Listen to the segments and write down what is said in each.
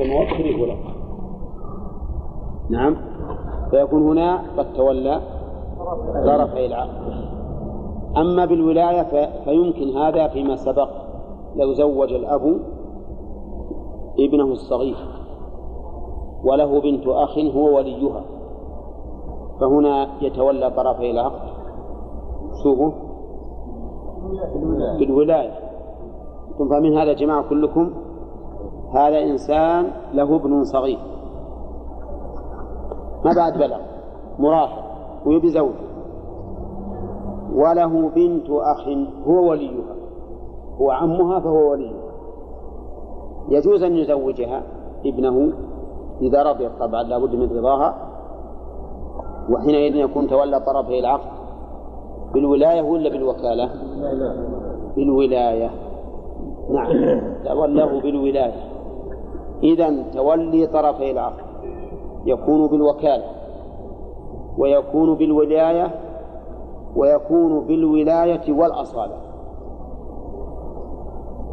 الموظف يقول نعم. فيكون هنا قد تولى طرفي العقد أما بالولاية فيمكن هذا فيما سبق. لو زوج الأب ابنه الصغير وله بنت أخ هو وليها. فهنا يتولى طرفي العقد شوفوا. بالولاية. ثم فمن هذا جماعة كلكم؟ هذا إنسان له ابن صغير. ما بعد بلغ مراهق ويبي زوجه. وله بنت أخ هو وليها. هو عمها فهو وليها. يجوز أن يزوجها ابنه إذا رضيت طبعا لابد من رضاها. وحينئذ يكون تولى طرفي العقد. بالولاية ولا بالوكالة؟ بالولاية. نعم. تولاه بالولاية. إذا تولي طرفي العقد يكون بالوكالة ويكون بالولاية ويكون بالولاية والأصالة.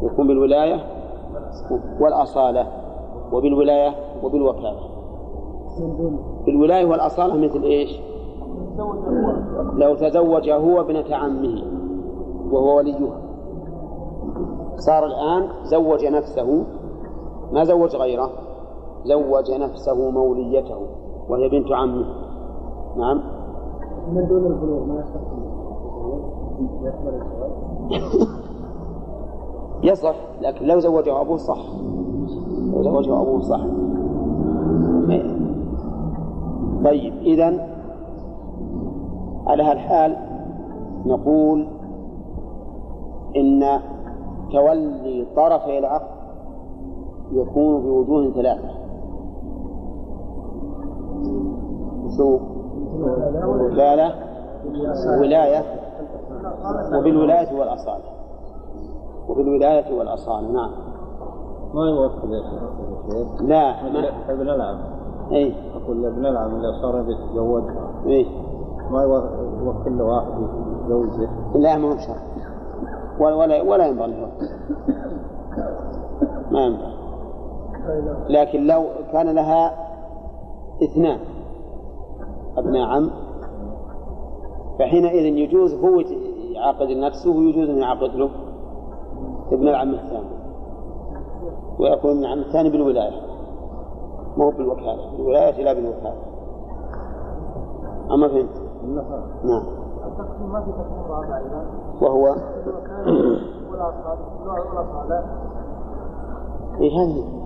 يكون بالولاية والأصالة وبالولاية وبالوكالة. بالولاية والأصالة مثل إيش؟ لو تزوج هو ابنة عمه وهو وليها. صار الآن زوج نفسه ما زوج غيره؟ زوج نفسه موليته وهي بنت عمه. نعم. من دون البلوغ ما يصح لكن لو زوجه أبوه صح. لو زوجه أبوه صح. طيب إذا على هالحال نقول إن تولي طرفي العقد يكون بوجوه ثلاثة شو؟ وكالة ولاية وبالولاية والأصالة. وبالولاية والأصالة نعم. ما يوكل يا شيخ لا ابن العم اي أقول العم اذا صار يتزوجها اي ما يوكل له واحد يتزوجه لا ما هو شرط. ولا ولا, ولا ينبغي. له ما ينبغي. لكن لو كان لها اثنان أبناء عم فحينئذ يجوز هو يعاقد نفسه ويجوز أن يعاقد له ابن العم الثاني ويكون ابن العم الثاني بالولاية ما هو بالوكالة بالولاية لا بالوكالة. أما فهمت؟ نعم. وهو إيه هذه؟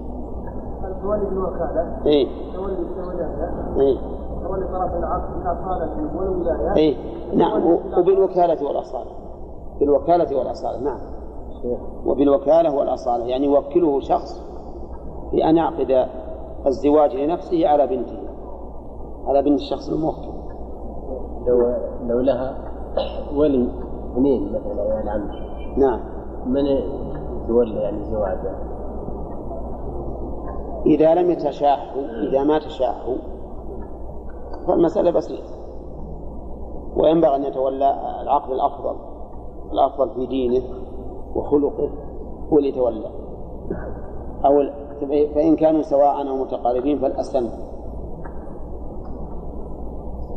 تولي بالوكالة إيه تولي بالولاية إيه تولي طرف العقد بالأصالة والولاية إيه نعم. وبالوكالة والأصالة. بالوكالة والأصالة. نعم. وبالوكالة والأصالة. يعني يوكله شخص بأن يعقد الزواج لنفسه على بنته. على بنت الشخص الموكل. لو لو لها ولي اثنين مثلا يا العم نعم. من يتولى يعني زواجه؟ إذا لم يتشاحوا إذا ما تشاحوا فالمسألة بسيطة. وينبغي أن يتولى العقد الأفضل الأفضل في دينه وخلقه هو اللي يتولى. أو فإن كانوا سواء أو متقاربين فالأسلم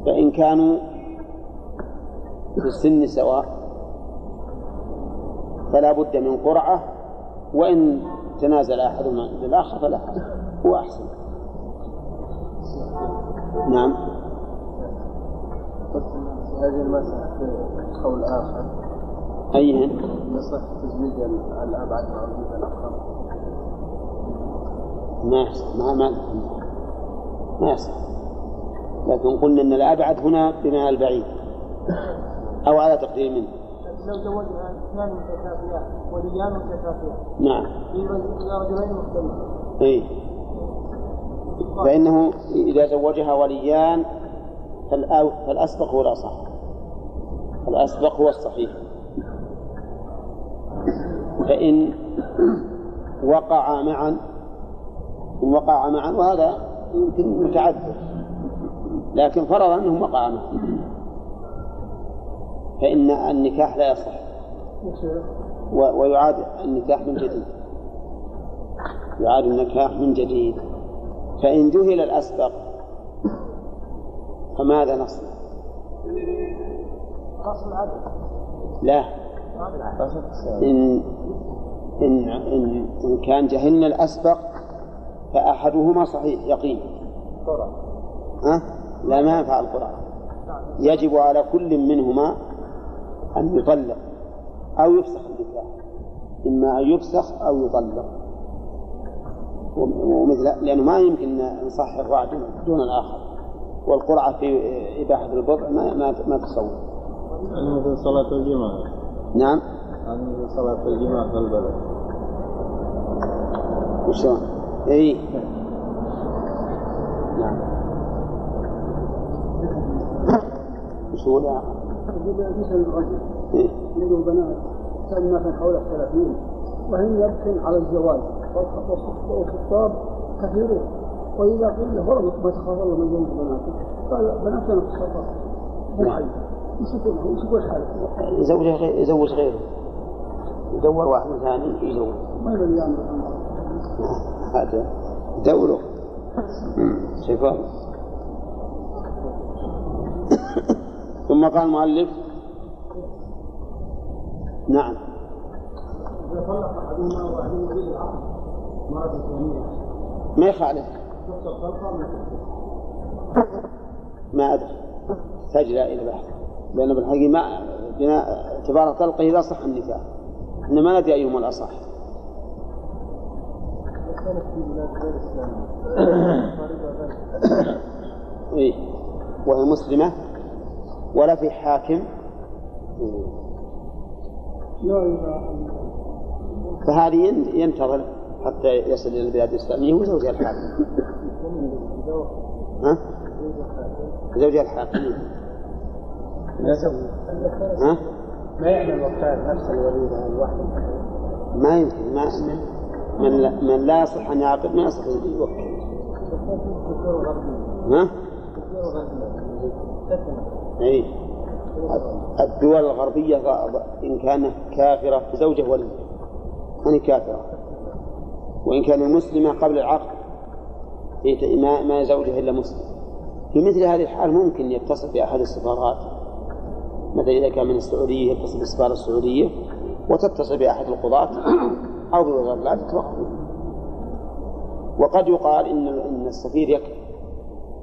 فإن كانوا في السن سواء فلا بد من قرعة وإن تنازل أحدهما عند الآخر فلا هو أحسن. نعم. هذه المسألة في قول آخر. أيهن؟ يصح تزويج الأبعد مع وجود الأقرب ما ما ما ما يصح لكن قلنا أن الأبعد هنا بمعنى البعيد. أو على تقدير منه. لو زوجها اثنان متكافئان وليان متكافئان نعم. في رجلين مختلفين إيه. فإنه إذا زوجها وليان فالأسبق هو الأصح. الأسبق هو الصحيح. فإن وقع معا إن وقع معا وهذا يمكن متعذر. لكن فرض أنهم وقعا معا. فإن النكاح لا يصح. ويعاد النكاح من جديد. يعاد النكاح من جديد. فإن جهل الأسبق فماذا نصنع؟ لا. إن إن إن, إن كان جهلنا الأسبق فأحدهما صحيح يقين. ها؟ لا ما ينفع القرآن. يجب على كل منهما أن يطلق. أو يفسخ النكاح إما أن يفسخ أو يطلق. ومثل لأنه ما يمكن أن نصحح واحد دون الآخر. والقرعة في إباحة البضع ما ما, ما تصور يعني مثل صلاة الجمعة. نعم. يعني مثل صلاة الجمعة في البلد. وشلون؟ إي نعم. وش هو الآخر؟ مثل الرجل. له بنات كان مثلا حول الثلاثين وهم يبكن على الزواج والخطاب كثيرون وإذا قيل له فرض ما تخاف الله من زوج بناتك قال بناتنا في الصفا مو حي يمسكونه يمسكوا حاله يزوج غير يزوج غيره. يدور واحد ثاني يزوج. ما يبغى يعمل. هذا دوروا شوفوا ثم قال المؤلف نعم. اذا طلق احدهما واحدهما يريد العقد مرة ثانية ما يخالف ما أدري. تحتاج إلى بحث. لأن بالحقيقة ما بناء اعتبار طلقه إذا صح النكاح. إن ما ندري أيهما الأصح. إيه. وهي مسلمة. ولا في حاكم. إذا فهذه ين- ينتظر حتى يصل إلى البلاد الإسلامية. وزوجها الحاكم. ها؟ زوجها الحاكم. ها؟ ما يعمل وقتها نفس الوليدة الواحدة ما يمكن ما من لا, من لا يصح أن يعقد ما يصح أن يوكل ها؟ أي الدول الغربية إن كانت كافرة فزوجه ولي يعني كافرة. وإن كانت مسلمة قبل العقد هي ما ما زوجها إلا مسلم. في مثل هذه الحال ممكن يتصل بأحد السفارات. مثلا إذا كان من السعودية يتصل بالسفارة السعودية وتتصل بأحد القضاة أو بوزارة العدل توقف. وقد يقال إن إن السفير يكفي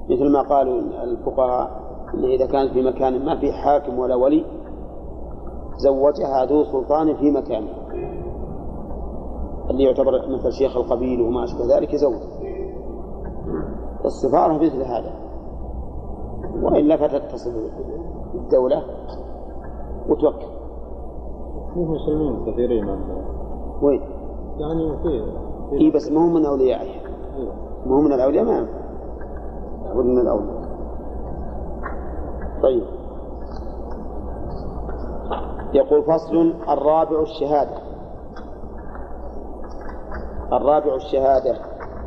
مثل ما قالوا الفقهاء إن إذا كان في مكان ما في حاكم ولا ولي زوجها ذو سلطان في مكانه اللي يعتبر مثل شيخ القبيل وما أشبه ذلك يزوج. السفارة مثل هذا. وإلا فتتصل بالدولة وتوكل. في مسلمين كثيرين وين؟ يعني في إي بس ما هو من أوليائه. أيوة. ما هو من الأولياء ما لابد من الأولياء. طيب. يقول فصل الرابع الشهادة. الرابع الشهادة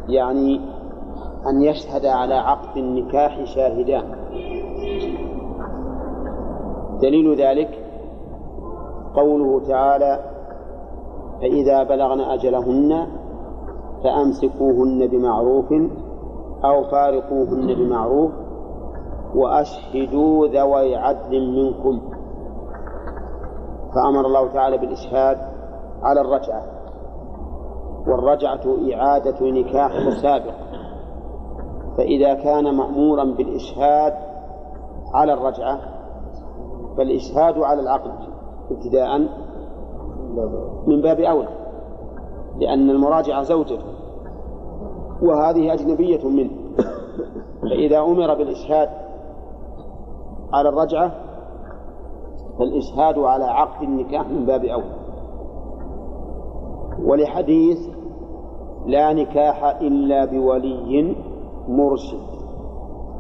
يعني أن يشهد على عقد النكاح شاهدان. دليل ذلك قوله تعالى فإذا بلغن أجلهن فأمسكوهن بمعروف أو فارقوهن بمعروف وأشهدوا ذوي عدل منكم. فأمر الله تعالى بالإشهاد على الرجعة والرجعة إعادة نكاح سابق فإذا كان مأمورا بالإشهاد على الرجعة فالإشهاد على العقد ابتداء من باب أولى لأن المراجعة زوجته وهذه أجنبية منه. فإذا أمر بالإشهاد على الرجعة فالإشهاد على عقد النكاح من باب أولى ولحديث لا نكاح إلا بولي مرشد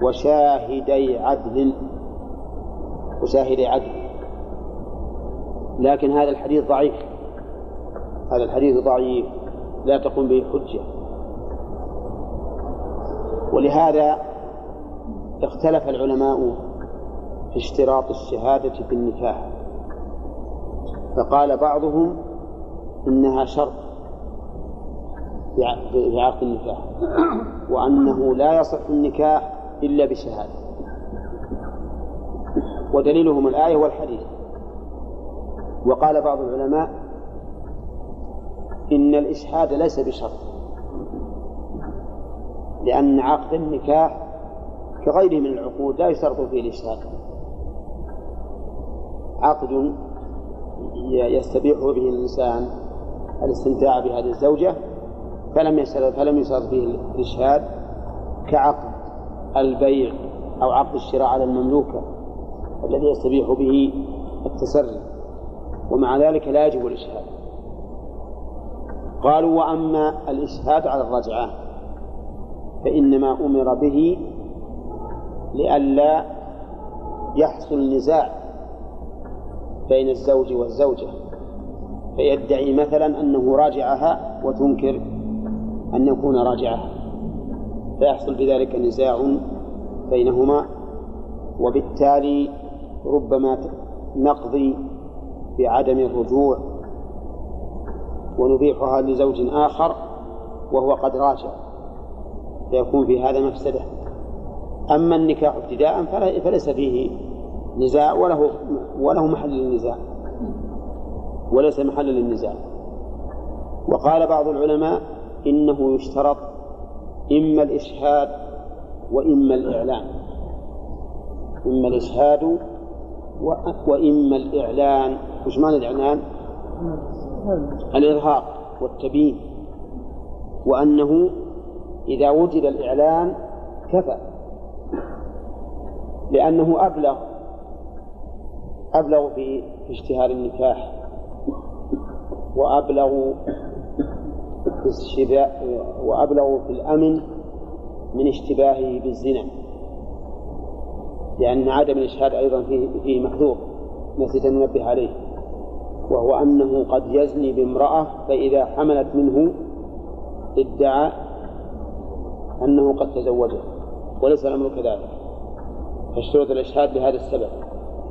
وشاهدي عدل وشاهدي عدل. لكن هذا الحديث ضعيف. هذا الحديث ضعيف. لا تقوم به حجة. ولهذا اختلف العلماء في اشتراط الشهادة في النكاح فقال بعضهم إنها شرط في عقد النكاح وأنه لا يصح النكاح إلا بشهادة. ودليلهم الآية والحديث. وقال بعض العلماء إن الإشهاد ليس بشرط لأن عقد النكاح كغيره من العقود لا يشترط فيه الإشهاد. عقد يستبيح به الإنسان الاستمتاع بهذه الزوجة فلم يشترط فلم يشترط فيه الإشهاد كعقد البيع أو عقد الشراء على المملوكة الذي يستبيح به التسري ومع ذلك لا يجب الإشهاد. قالوا وأما الإشهاد على الرجعة فإنما أمر به لئلا يحصل نزاع بين الزوج والزوجة فيدعي مثلا أنه راجعها وتنكر أن يكون راجعها فيحصل بذلك نزاع بينهما وبالتالي ربما نقضي بعدم الرجوع ونبيحها لزوج آخر وهو قد راجع فيكون في هذا مفسدة. أما النكاح ابتداء فليس فيه نزاع وله وله محل للنزاع. وليس محل للنزاع. وقال بعض العلماء إنه يشترط إما الإشهاد وإما الإعلان. إما الإشهاد وإما الإعلان. وش معنى الإعلان؟ الإظهار والتبيين. وأنه إذا وجد الإعلان كفى. لأنه أبلغ أبلغ في اشتهار النكاح وأبلغ في الشبا وأبلغ في الأمن من اشتباهه بالزنا لأن عدم الإشهاد أيضا فيه, فيه محذور نسيت أن ننبه عليه وهو أنه قد يزني بامرأة فإذا حملت منه ادعى أنه قد تزوجها وليس الأمر كذلك فاشترط الإشهاد لهذا السبب.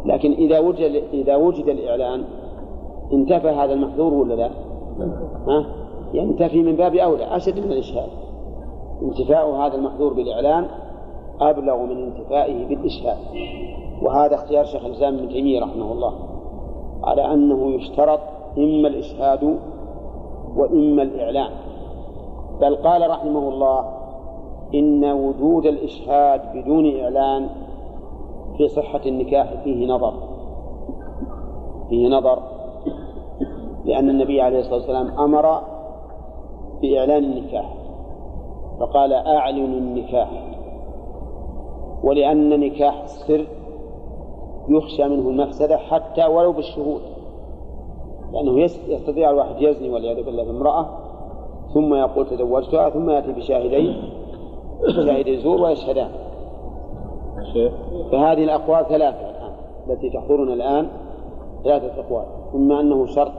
لكن إذا وجد إذا وجد الإعلان انتفى هذا المحذور ولا لا؟ ها؟ ينتفي من باب أولى أشد من الإشهاد انتفاء هذا المحذور بالإعلان أبلغ من انتفائه بالإشهاد وهذا اختيار شيخ الإسلام ابن تيمية رحمه الله على أنه يشترط إما الإشهاد وإما الإعلان بل قال رحمه الله إن وجود الإشهاد بدون إعلان في صحة النكاح فيه نظر. فيه نظر. لأن النبي عليه الصلاة والسلام أمر بإعلان النكاح فقال أعلنوا النكاح. ولأن نكاح السر يخشى منه المفسدة حتى ولو بالشهود. لأنه يس- يستطيع الواحد يزني والعياذ بالله بامرأة ثم يقول تزوجتها ثم يأتي بشاهدين شاهدي زور ويشهدان. فهذه الأقوال ثلاثة الآن التي تحضرنا الآن ثلاثة أقوال. إما أنه شرط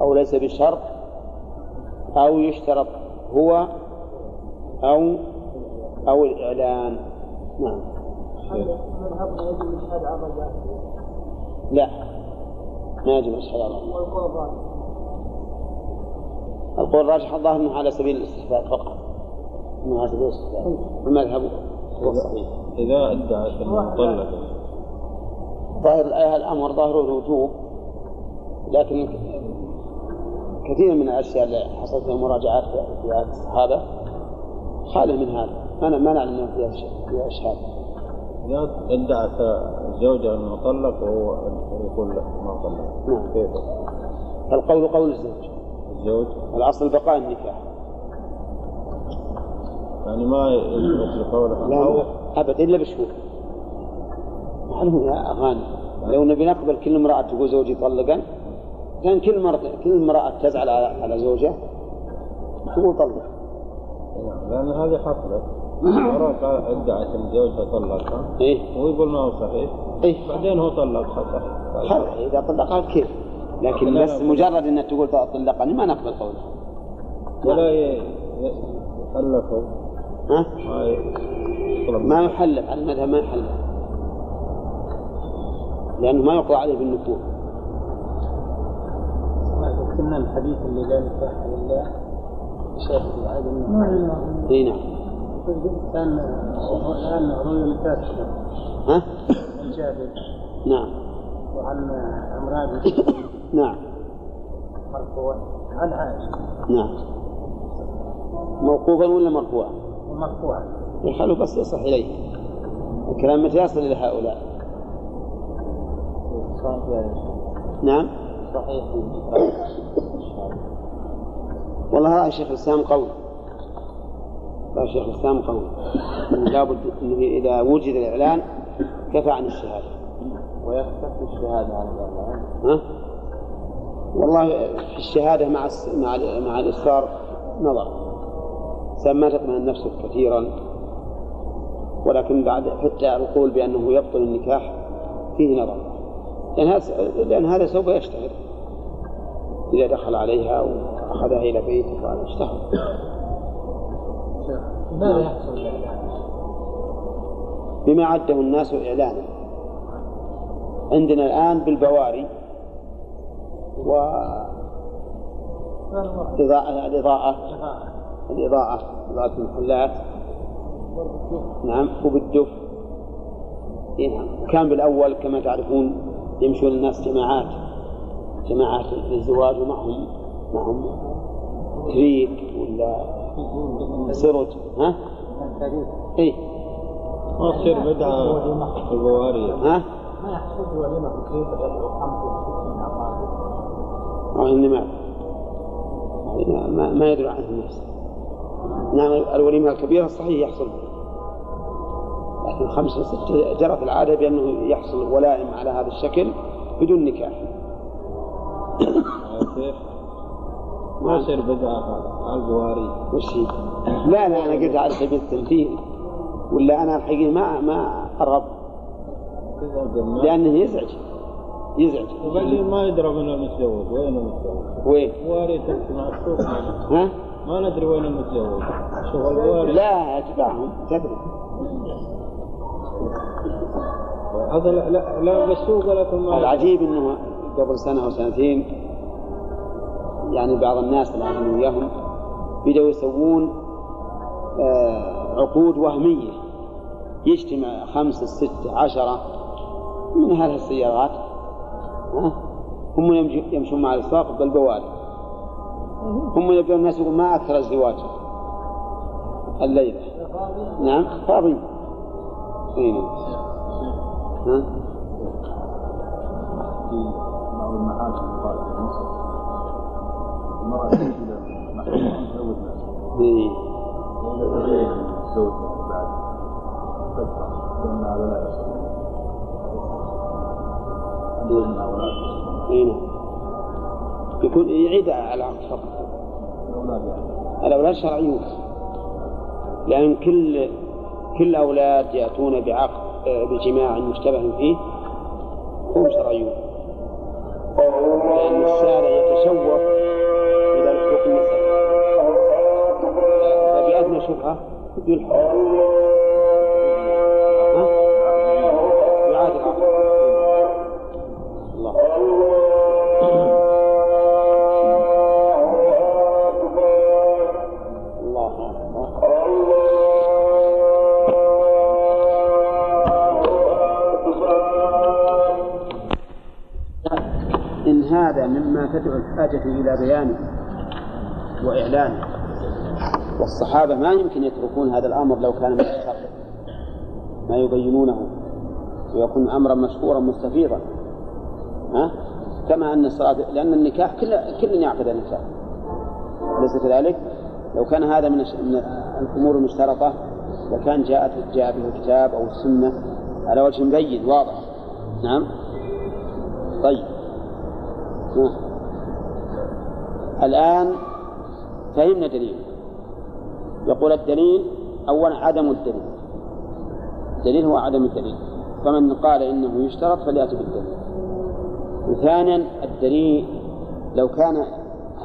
أو ليس بشرط أو يشترط هو أو أو الإعلان. نعم. لا ما يجب الإشهاد على الله القول الراجح الظاهر أنه على سبيل الاستحباب فقط. أنه على سبيل الاستحباب. المذهب. هو الصحيح إذا ادعت طلق ظاهر الآية الأمر ظاهره الوجوب لكن كثير من الأشياء اللي حصلت فيها مراجعات في عهد الصحابة خالي من هذا. ما ما نعلم أنه فيها فيها إشهاد. إذا ادعت الزوجة أنه طلق وهو يقول له ما طلق نعم. كيف؟ القول قول الزوج. الزوج. الأصل بقاء النكاح. يعني ما يثبت قوله لا أبدا إلا بشهود معلوم يا أغاني لو نبي نقبل كل امرأة تقول زوجي طلقا كان كل مرة كل امرأة تزعل على على زوجها تقول طلق. نعم، لأن هذه حصلت. مرة قال- ادعت أن زوجها طلقها إيه. ويقول ما هو صحيح. إيه. بعدين هو طلقها صح خلاص إذا طلقها كيف؟ لكن بس. مجرد أنها تقول طلقني ما نقبل قوله. ولا ي- ي- يحلفوا ها؟ ما يطلب ما يحلف على المذهب ما يحلف لأنه ما يقضى عليه بالنفوذ. كنا الحديث اللي لا نكاح بعد ما هي إي نعم. كان الآن روي متاكد ها؟ عن جابر نعم. وعن عمران. نعم. مرفوع عن عائشه نعم. موقوفا ولا مرفوعا؟ ومرفوعا يخلوا بس يصح إليه. الكلام متى يصل إلى هؤلاء؟ نعم. صحيح. والله رأي شيخ الإسلام قول رأي شيخ الإسلام قول أنه لابد أنه إذا وجد الإعلان كفى عن الشهادة. ويختفي الشهادة عن الإعلان. ها؟ والله في الشهادة مع مع مع الإصرار نظر. ما تطمئن نفسك كثيرا ولكن بعد حتى القول بأنه يبطل النكاح فيه نظر. لأن هذا لأن هذا سوف يشتهر. إذا دخل عليها وأخذها إلى بيته فهذا اشتهر. ماذا يحصل؟ بما عده الناس إعلانا عندنا الآن بالبواري و إضاءة. الإضاءة إضاءة المحلات نعم وبالدف. إيه نعم. كان بالأول كما تعرفون يمشون الناس جماعات جماعات للزواج ومعهم معهم تريك ولا سرج ها؟ إيه. ما تصير بدعة البوارية. ها؟ ما يحصل وليمه كيف خمس وستين ما, ما يدري عنه الناس. نعم الوليمة الكبيرة صحيح يحصل. لكن خمسة ستة جرت العادة بأنه يحصل ولائم على هذا الشكل بدون نكاح. ما يصير بدعة على البواري وش هي؟ لا لا أنا قلت على سبيل التمثيل ولا أنا الحقيقة ما ما أرغب لأنه يزعج. يزعج. وبعدين ما يدرى من المتزوج وين المتزوج وين؟ تمشي مع السوق. ها؟ ما ندري وين المتزوج البواري لا أتباعهم تدري. هذا لا لا, بالسوق ولا المال العجيب إنه قبل سنة أو سنتين يعني بعض الناس اللي اعلموا وياهم بدأوا يسوون آه، عقود وهمية. يجتمع خمسة ستة عشرة من هذه السيارات؟ هم يمشون مع الأسواق بالبوادي هم يبدون الناس يقول ما أكثر الزواج الليلة نعم فاضي إيه. ها؟ في بعض المحاكم المرأة تجي إلى محكمة تزوج نفسها. وإذا تبين الزوج بعد إيه نعم. يكون يعيد العقد فقط. الأولاد شرعيون لأن كل كل أولاد يأتون بعقد آه، بجماع مشتبه فيه هم شرعيون. لأن الشارع يتشوق إلى الحكم فبأدنى شبهة يلحق. الحاجة إلى بيانه وإعلانه. والصحابة ما يمكن يتركون هذا الأمر لو كان من الشر. ما يبينونه ويكون أمرا مشهورا مستفيضا. ها؟ كما أن الصلاة لأن النكاح كل كل يعقد النكاح. أليس كذلك؟ لو كان هذا من الأمور المشترطة لكان جاءت جاء به الكتاب أو السنة على وجه مبين واضح. نعم طيب ها. الآن فهمنا دليل. يقول الدليل أولا عدم الدليل. الدليل هو عدم الدليل. فمن قال إنه يشترط فليأتي بالدليل. وثانيا الدليل لو كان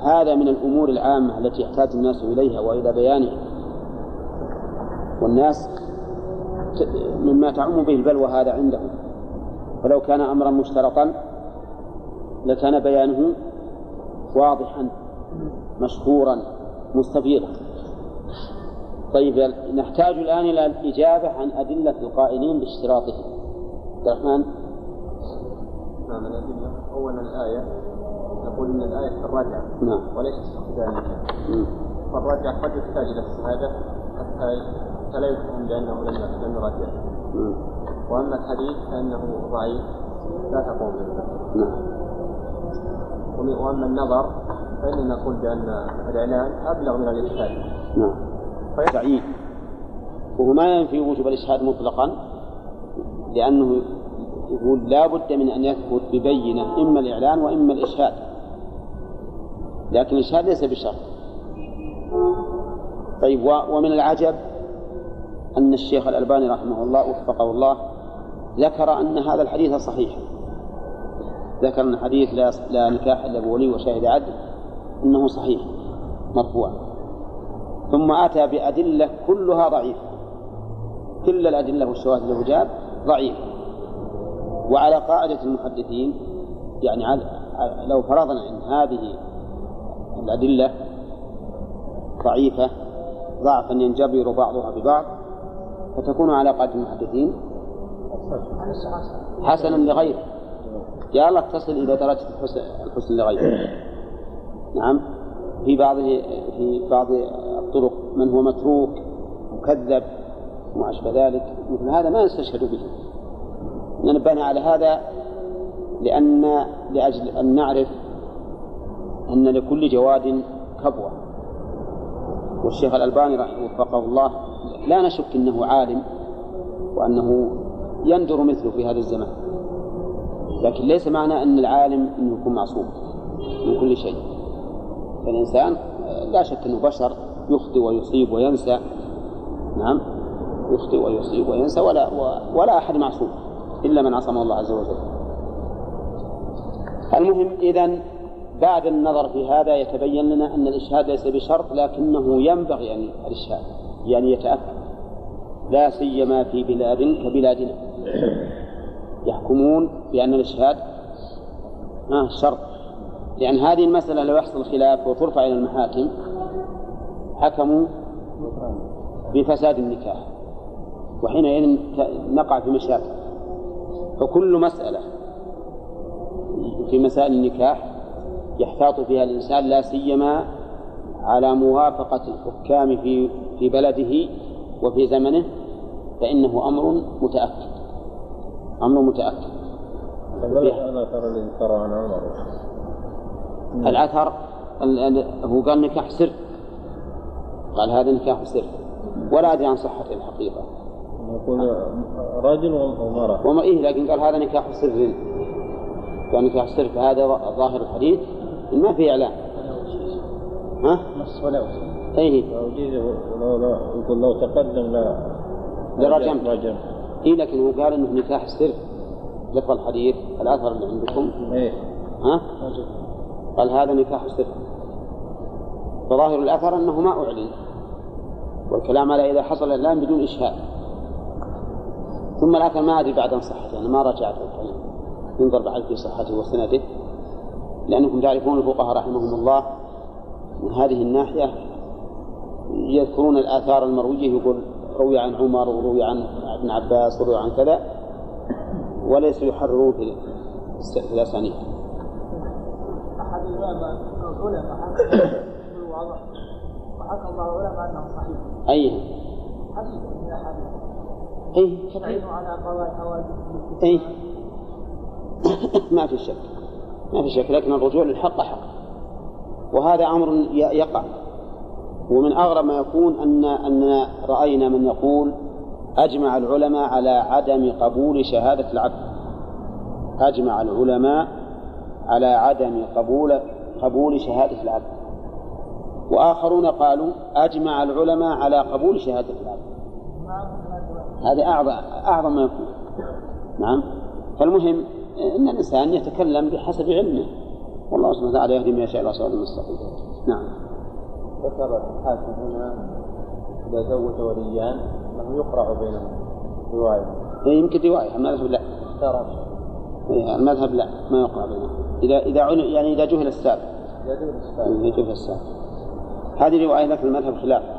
هذا من الأمور العامة التي يحتاج الناس إليها وإلى بيانها والناس مما تعم به البلوى هذا عندهم. ولو كان أمرا مشترطا لكان بيانه واضحا. مشهورا مستفيضة طيب نحتاج الآن إلى الإجابة عن أدلة القائلين باشتراطه عبد الرحمن؟ نعم الأدلة أولا الآية نقول إن الآية في الرجعة نعم. وليس استخدام مم. فالرجعة قد يحتاج إلى الشهادة حتى حتى لا يفهم بأنه لم يرجع مم. وأما الحديث فإنه ضعيف لا تقوم به. نعم. وأما النظر فإننا نقول بأن الإعلان أبلغ من الإشهاد نعم. ضعيف وهو ما ينفي وجوب الإشهاد مطلقا لأنه يقول لا بد من أن يثبت ببينة إما الإعلان وإما الإشهاد لكن الإشهاد ليس بشرط. طيب ومن العجب أن الشيخ الألباني رحمه الله وفقه الله ذكر أن هذا الحديث صحيح. ذكر أن حديث لا, لا نكاح إلا بولي وشاهد عدل. أنه صحيح مرفوع. ثم أتى بأدلة كلها ضعيفة كل الأدلة والشواهد اللي جاب ضعيفة وعلى قاعدة المحدثين يعني على لو فرضنا أن هذه الأدلة ضعيفة ضعفا ينجبر بعضها ببعض فتكون على قاعدة المحدثين حسنا لغيره. يا الله تصل إلى درجة الحسن لغيره. نعم. في بعض في بعض الطرق من هو متروك مكذب وما أشبه ذلك. مثل هذا ما نستشهد به. ننبهنا على هذا لأن لأجل أن نعرف أن لكل جواد كبوة. والشيخ الألباني رحمه وفقه الله لا نشك أنه عالم وأنه يندر مثله في هذا الزمان. لكن ليس معنى أن العالم أنه يكون معصوم من كل شيء. فالإنسان لا شك أنه بشر يخطئ ويصيب وينسى. نعم يخطئ ويصيب وينسى ولا ولا أحد معصوم إلا من عصمه الله عز وجل. المهم إذا بعد النظر في هذا يتبين لنا أن الإشهاد ليس بشرط لكنه ينبغي أن الإشهاد يعني يتأكد. لا سيما في بلاد كبلادنا. يحكمون بأن الإشهاد آه شرط. لأن هذه المسألة لو يحصل خلاف وترفع إلى المحاكم حكموا بفساد النكاح. وحينئذ نقع في مشاكل. فكل مسألة في مسائل النكاح يحتاط فيها الإنسان لا سيما على موافقة الحكام في في بلده وفي زمنه فإنه أمر متأكد. أمر متأكد. ترى عن عمر. الأثر ال- ال- هو قال نكاح سر. قال هذا نكاح سر. ولا أدري عن صحة الحقيقة. يكون رجل ومرأة. وما إيه لكن قال هذا نكاح سر. قال نكاح سر فهذا ظاهر الحديث. ما في إعلان. ها؟ نص ولا إيه لو لو يقول لو تقدم لا. لرجمت. رجم. إيه لكن هو قال إنه نكاح سر. لفظ الحديث الأثر اللي عندكم. إيه. ها؟ قال هذا نكاح سر. فظاهر الأثر أنه ما أعلن. والكلام على إذا حصل الإعلان بدون إشهاد. ثم الأثر ما أدري بعد عن صحته أنا ما رجعت الكلام ينظر بعد في صحته وسنده. لأنكم تعرفون الفقهاء رحمهم الله من هذه الناحية يذكرون الآثار المروية يقول روي عن عمر وروي عن ابن عباس وروي عن كذا وليس يحررون في الأسانيد. أي. حديث على قضاء الحوادث أي. ما في شك. ما في شك لكن الرجوع للحق حق. وهذا أمر يقع. ومن أغرب ما يكون أن أننا رأينا من يقول أجمع العلماء على عدم قبول شهادة العبد أجمع العلماء على عدم قبول قبول شهادة العبد وآخرون قالوا أجمع العلماء على قبول شهادة العبد هذا أعظم أعظم ما يكون. نعم. فالمهم أن الإنسان يتكلم بحسب علمه. والله سبحانه وتعالى يهدي من يشاء إلى صراط المستقيم نعم. ذكر الحاكم هنا إذا زوج وليان أنه يقرع بينهم رواية. إيه يمكن رواية. المذهب لا ترى. إيه المذهب لا ما يقرأ بينهم. إذا إذا يعني إذا جهل السابق. إذا جهل السابق. هذه رواية لكن المذهب خلافه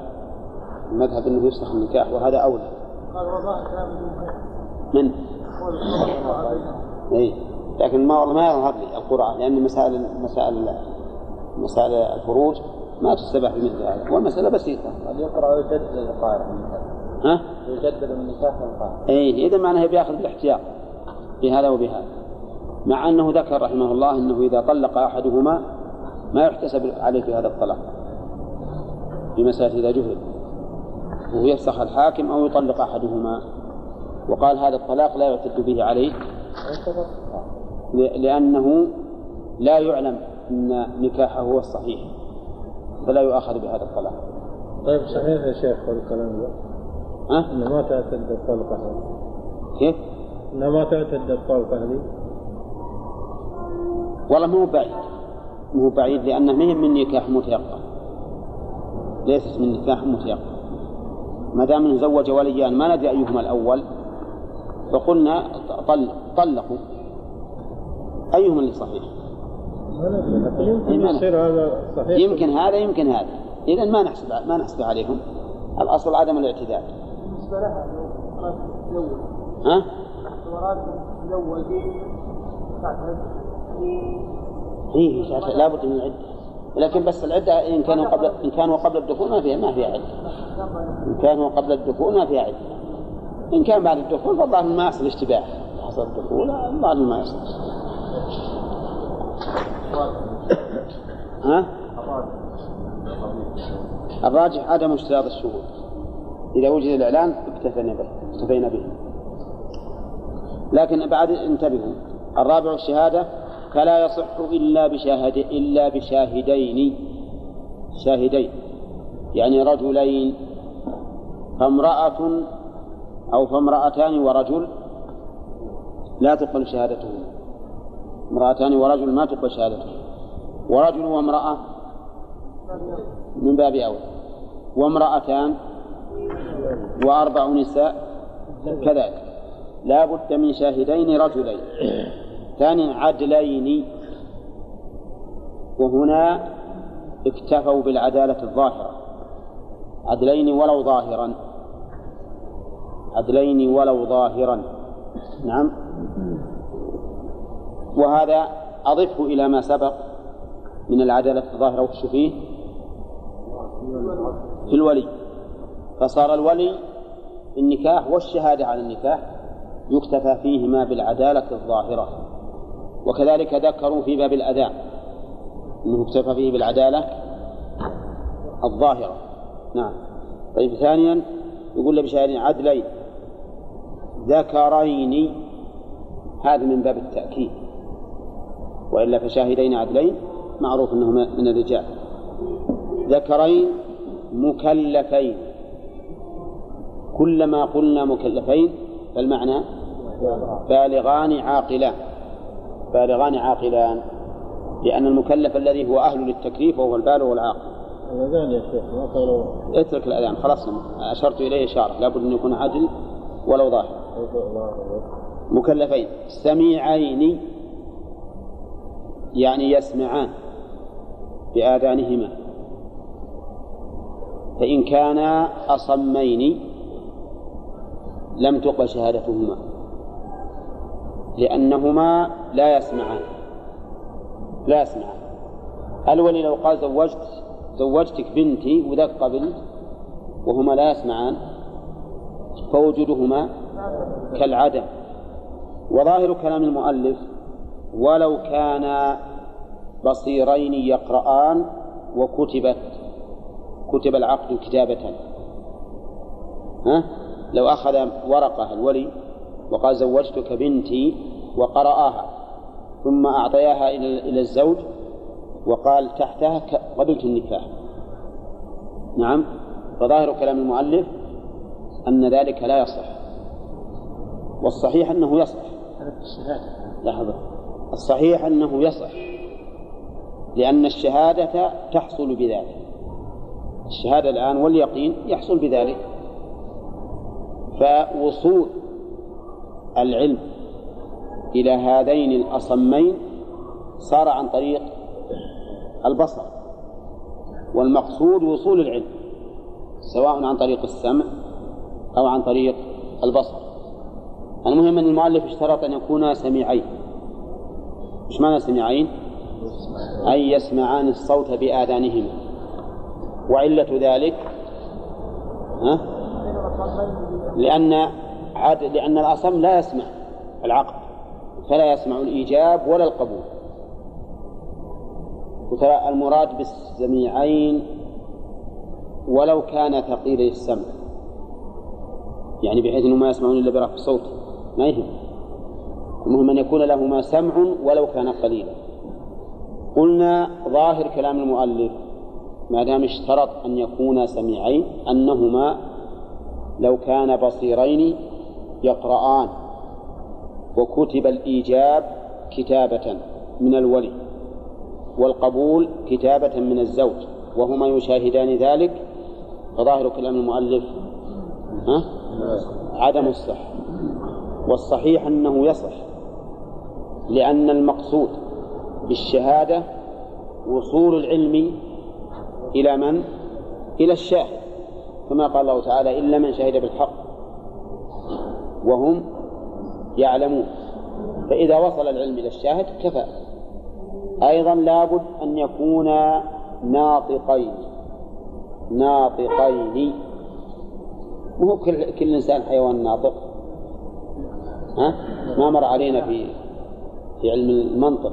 المذهب أنه يفسخ النكاح وهذا أولى. من؟ اي لكن ما والله ما يظهر لي القرآن لأن مسائل مسائل مسائل الفروج ما تستباح بمثل هذا والمسألة بسيطة. قد يقرأ ويجدد القارئ ها؟ يجدد النكاح القارئ اي إذا معناه بياخذ بالاحتياط بهذا وبهذا. مع أنه ذكر رحمه الله أنه إذا طلق أحدهما ما يحتسب عليه في هذا الطلاق. في مسألة إذا جهل. وهو يفسخ الحاكم أو يطلق أحدهما. وقال هذا الطلاق لا يعتد به عليه. لأنه لا يعلم أن نكاحه هو الصحيح. فلا يؤاخذ بهذا الطلاق. طيب صحيح يا شيخ الكلام ده؟ ها؟ إنه ما تعتد الطلقه هذه كيف؟ انه ما تعتد الطلقه هذه والله مو بعيد. مو بعيد لأنه ما هي من نكاح متيقن ليست من نكاح متيقن ما دام إنه زوج وليان ما ندري أيهما الأول. فقلنا طل طلقوا. أيهما اللي صحيح؟ ما ندري. لكن يمكن هذا صحيح. يمكن هذا يمكن هذا. إذا ما نحسب ما نحسب عليهم. الأصل عدم الاعتداد بالنسبة لها لو أراد تتزوج ها؟ تتزوج تعتد إيه شاشه لابد من العدة. لكن بس العدة إن كانوا قبل إن كانوا قبل الدخول ما فيها ما فيها عدة. إن كانوا قبل الدخول ما فيها عدة. إن كان بعد الدخول فالظاهر ما يحصل اشتباه. حصل الدخول الظاهر ما يحصل ها؟ الراجح عدم اشتراط الشهود. إذا وجد الإعلان اكتفينا به. اكتفينا به. لكن بعد انتبهوا. الرابع الشهادة فلا يصح إلا بشاهد إلا بشاهدين. شاهدين. يعني رجلين. فامرأة أو فامرأتان ورجل لا تقبل شهادتهما امرأتان ورجل ما تقبل شهادتهما ورجل وامرأة من باب أولى وامرأتان وأربع نساء كذلك. لا بد من شاهدين رجلين. ثانيا عدلين وهنا اكتفوا بالعدالة الظاهرة. عدلين ولو ظاهرا. عدلين ولو ظاهرا. نعم. وهذا أضفه إلى ما سبق من العدالة الظاهرة. وش فيه؟ في الولي. فصار الولي النكاح والشهادة على النكاح يكتفى فيهما بالعدالة الظاهرة. وكذلك ذكروا في باب الأذان أنه اكتفى فيه بالعدالة الظاهرة. نعم. طيب ثانيا يقول بشهادين عدلين. ذكرين هذا من باب التأكيد. وإلا فشاهدين عدلين معروف أنه من الرجال. ذكرين مكلفين. كلما قلنا مكلفين فالمعنى بالغان عاقلان. بالغان عاقلان لأن المكلف الذي هو أهل للتكليف وهو البالغ والعاقل. الأذان يا شيخ ما قالوا اترك الأذان خلاص أشرت إليه إشارة لابد أن يكون عدل ولو ظاهر. مكلفين سميعين يعني يسمعان بآذانهما. فإن كانا أصمين لم تقبل شهادتهما. لأنهما لا يسمعان. لا يسمعان. الولي لو قال زوجت زوجتك بنتي وذاك قبل وهما لا يسمعان؟ فوجودهما كالعدم. وظاهر كلام المؤلف ولو كانا بصيرين يقرآن وكتبت كتب العقد كتابة. ها؟ لو أخذ ورقة الولي وقال زوجتك بنتي وقرأها ثم أعطياها إلى الزوج وقال تحتها قبلت النكاح. نعم؟ فظاهر كلام المؤلف أن ذلك لا يصح. والصحيح أنه يصح. لحظة. الصحيح أنه يصح لأن الشهادة تحصل بذلك. الشهادة الآن واليقين يحصل بذلك. فوصول العلم إلى هذين الأصمين صار عن طريق البصر والمقصود وصول العلم سواء عن طريق السمع أو عن طريق البصر المهم أن المؤلف اشترط أن يكونا سميعين إيش معنى سميعين؟ أي يسمعان الصوت بآذانهما وعلة ذلك ها؟ لأن عاد لأن الأصم لا يسمع العقد فلا يسمع الإيجاب ولا القبول. وترى المراد بالسميعين ولو كان ثقيل السمع. يعني بحيث انه ما يسمعون إلا برفع صوت. ما يهم. المهم أن يكون لهما سمع ولو كان قليلا. قلنا ظاهر كلام المؤلف ما دام اشترط أن يكونا سميعين أنهما لو كان بصيرين يقرآن وكتب الإيجاب كتابة من الولي والقبول كتابة من الزوج وهما يشاهدان ذلك فظاهر كلام المؤلف ها؟ عدم الصحة والصحيح أنه يصح لأن المقصود بالشهادة وصول العلم إلى من؟ إلى الشاهد كما قال الله تعالى إلا من شهد بالحق وهم يعلمون. فإذا وصل العلم إلى الشاهد كفى. أيضا لابد أن يكونا ناطقين. ناطقين. مو كل كل إنسان حيوان ناطق. ها؟ ما مر علينا في في علم المنطق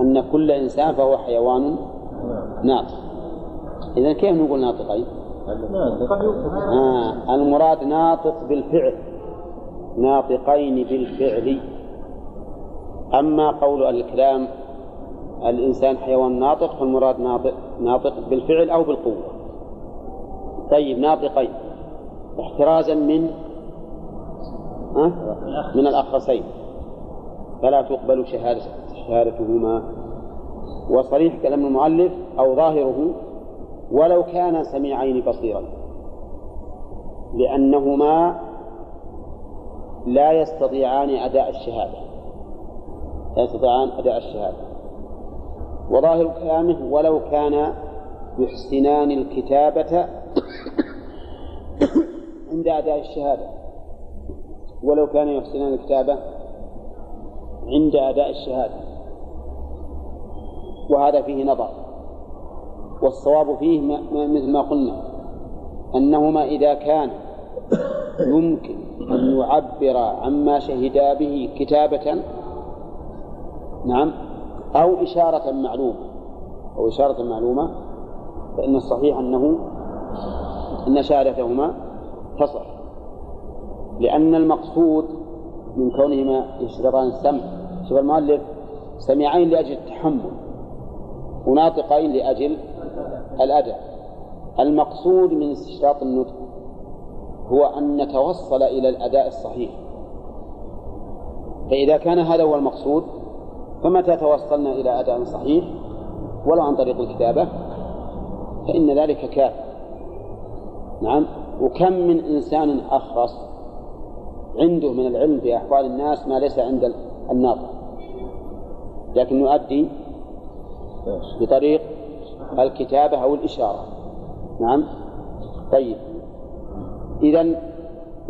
أن كل إنسان فهو حيوان ناطق. إذا كيف نقول ناطقين؟ آه المراد ناطق بالفعل. ناطقين بالفعل. أما قول الكلام الإنسان حيوان ناطق فالمراد ناطق, ناطق بالفعل أو بالقوة. طيب ناطقين. احترازا من أه؟ من الأخرسين. فلا تقبل شهادة شهادتهما. وصريح كلام المؤلف أو ظاهره ولو كان سميعين بصيرا. لأنهما لا يستطيعان أداء الشهادة. لا يستطيعان أداء الشهادة. وظاهر كلامه ولو كان يحسنان الكتابة عند أداء الشهادة. ولو كان يحسنان الكتابة عند أداء الشهادة. وهذا فيه نظر. والصواب فيه مثل ما قلنا. أنهما إذا كان يمكن أن يعبر عما شهدا به كتابة نعم أو إشارة معلومة أو إشارة معلومة فإن الصحيح أنه أن شهادتهما تصح لأن المقصود من كونهما يشترطان السمع شوف المؤلف سميعين لأجل التحمل وناطقين لأجل الأداء المقصود من استشراط النطق هو أن نتوصل إلى الأداء الصحيح. فإذا كان هذا هو المقصود فمتى توصلنا إلى أداء صحيح؟ ولو عن طريق الكتابة فإن ذلك كاف. نعم. وكم من إنسان أخرس عنده من العلم بأحوال الناس ما ليس عند الناطق لكن يؤدي بطريق الكتابة أو الإشارة. نعم. طيب. إذا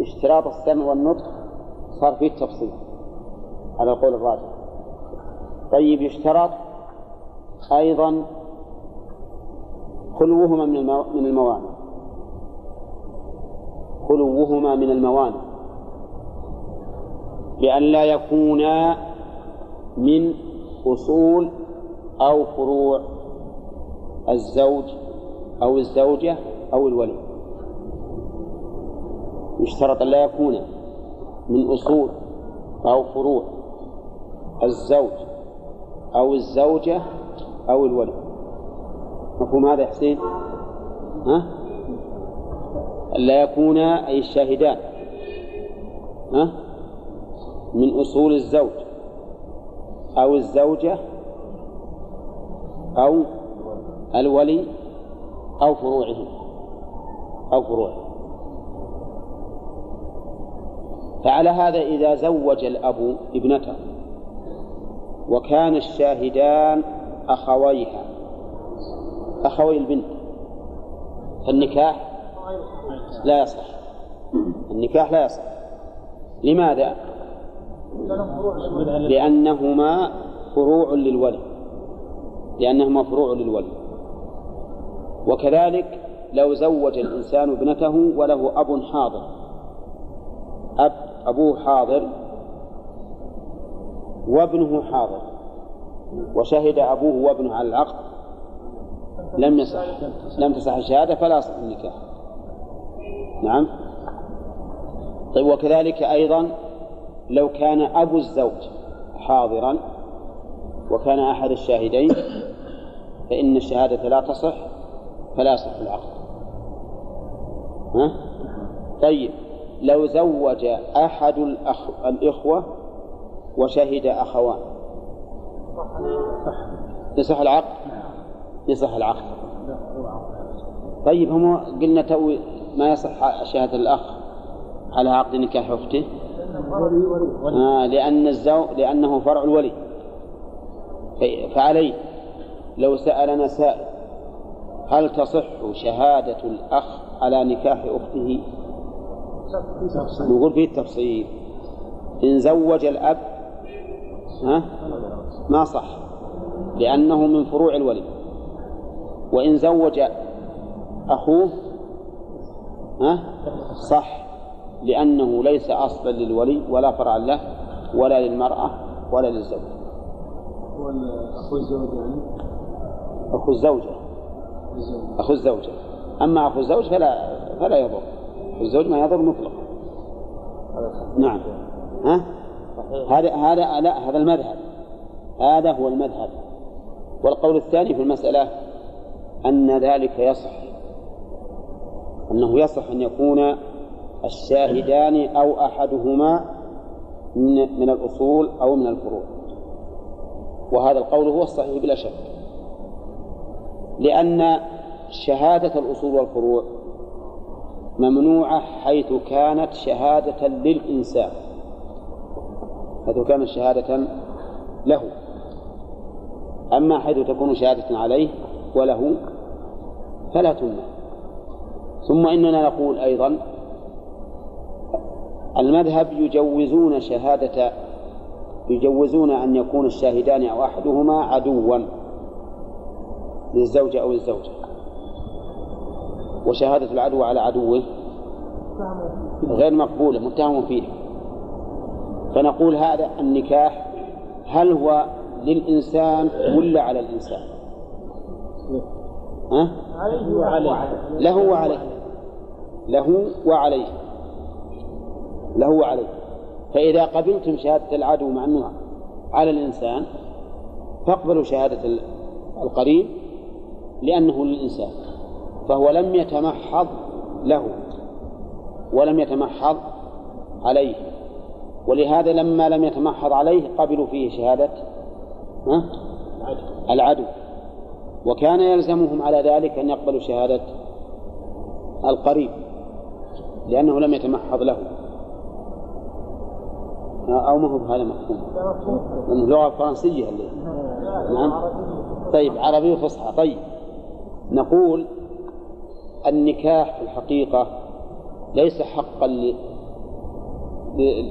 اشتراط السمع والنطق صار فيه تفصيل على القول الراجح. طيب يشترط أيضا خلوهما من من الموانع. خلوهما من الموانع. بأن لا يكونا من أصول أو فروع الزوج أو الزوجة أو الولي. يشترط أن لا يكون من أصول أو فروع الزوج أو الزوجة أو الولي مفهوم هذا يا حسين؟ ها؟ ألا يكون أي الشاهدان ها؟ من أصول الزوج أو الزوجة أو الولي أو فروعه أو فروعه فعلى هذا إذا زوج الأب ابنته وكان الشاهدان أخويها أخوي البنت. فالنكاح لا يصح. النكاح لا يصح. لماذا؟ لأنهما فروع للولي لأنهما فروع للولي وكذلك لو زوج الإنسان ابنته وله أب حاضر. أب أبوه حاضر وابنه حاضر. وشهد أبوه وابنه على العقد. لم يصح لم تصح الشهادة فلا يصح النكاح. نعم. طيب وكذلك أيضا لو كان أبو الزوج حاضرا وكان أحد الشاهدين فإن الشهادة لا تصح فلا يصح العقد. ها؟ طيب. لو زوج أحد الأخ... الإخوة وشهد أخوان. يصح العقد؟ يصح العقد. طيب هم قلنا تو ما يصح شهادة الأخ على عقد نكاح أخته؟ آه لأن الزو لأنه فرع الولي. فعليه لو سألنا سائل هل تصح شهادة الأخ على نكاح أخته؟ نقول فيه التفصيل. إن زوج الأب ها؟ ما صح لأنه من فروع الولي. وإن زوج أخوه ها؟ صح لأنه ليس أصلا للولي ولا فرعا له ولا للمرأة ولا للزوج. أخو الزوج يعني؟ أخو الزوجة. أخو الزوجة. أما أخو الزوج فلا فلا يضر. أخو الزوج ما يضر مطلقا نعم. ها؟ هذا هذا لا هذا المذهب. هذا هو المذهب. والقول الثاني في المسألة أن ذلك يصح. أنه يصح أن يكون الشاهدان أو أحدهما من من الأصول أو من الفروع. وهذا القول هو الصحيح بلا شك. لأن شهادة الأصول والفروع ممنوعة حيث كانت شهادة للإنسان. حيث كانت شهادة له. أما حيث تكون شهادة عليه وله فلا تمنع. ثم إننا نقول أيضا المذهب يجوزون شهادة يجوزون أن يكون الشاهدان أو أحدهما عدوا للزوجة أو الزوجة وشهادة العدو على عدوه غير مقبولة متهم فيه. فنقول هذا النكاح هل هو للإنسان ولا على الإنسان؟ ها؟ له وعليه. له وعليه. له وعليه. فإذا قبلتم شهادة العدو مع أنه على الإنسان فاقبلوا شهادة القريب لأنه للإنسان. فهو لم يتمحض له ولم يتمحض عليه. ولهذا لما لم يتمحض عليه قبلوا فيه شهادة ها؟ العدو. وكان يلزمهم على ذلك أن يقبلوا شهادة القريب لأنه لم يتمحض له. أو ما هو بهذا مفهوم؟ لأنه لغة فرنسية اللي. نعم. طيب عربي فصحى طيب نقول النكاح في الحقيقة ليس حقا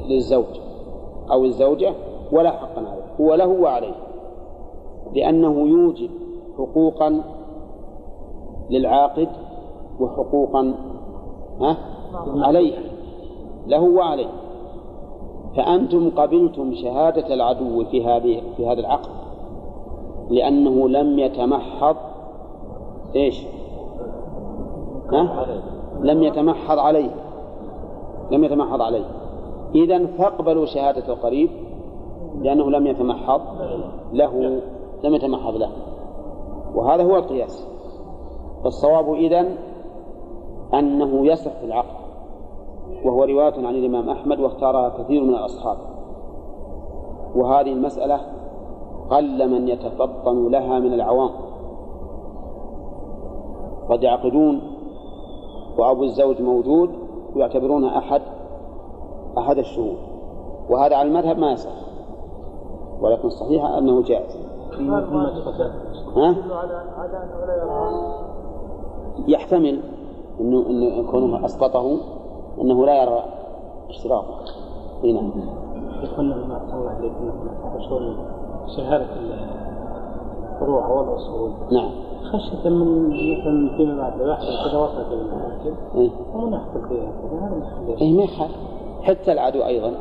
للزوج أو الزوجة ولا حقا عليه هو له وعليه لأنه يوجب حقوقا للعاقد وحقوقا عليه له وعليه فأنتم قبلتم شهادة العدو في هذه في هذا العقد لأنه لم يتمحض إيش؟ لم يتمحض عليه. لم يتمحض عليه. إذا فاقبلوا شهادة القريب لأنه لم يتمحض له لم يتمحض له. وهذا هو القياس. فالصواب إذن أنه يصح في العقد. وهو رواية عن الإمام أحمد واختارها كثير من الأصحاب. وهذه المسألة قل من يتفطن لها من العوام. قد يعقدون وأبو الزوج موجود ويعتبرونه أحد أحد الشهود. وهذا على المذهب ما يصح. ولكن الصحيح أنه جائز. ها؟ يحتمل انه إنه كونه أسقطه إنه لا يرى اشتراطه. إي نعم. أحسن الله عليك مشهور شهادة الفروع والأصول. نعم. خشية من مثلا فيما بعد لو يحصل كذا وصلت إلى المحاكم إيه. ونحصل فيها كذا هذا إيه ما يخالف حتى العدو أيضا.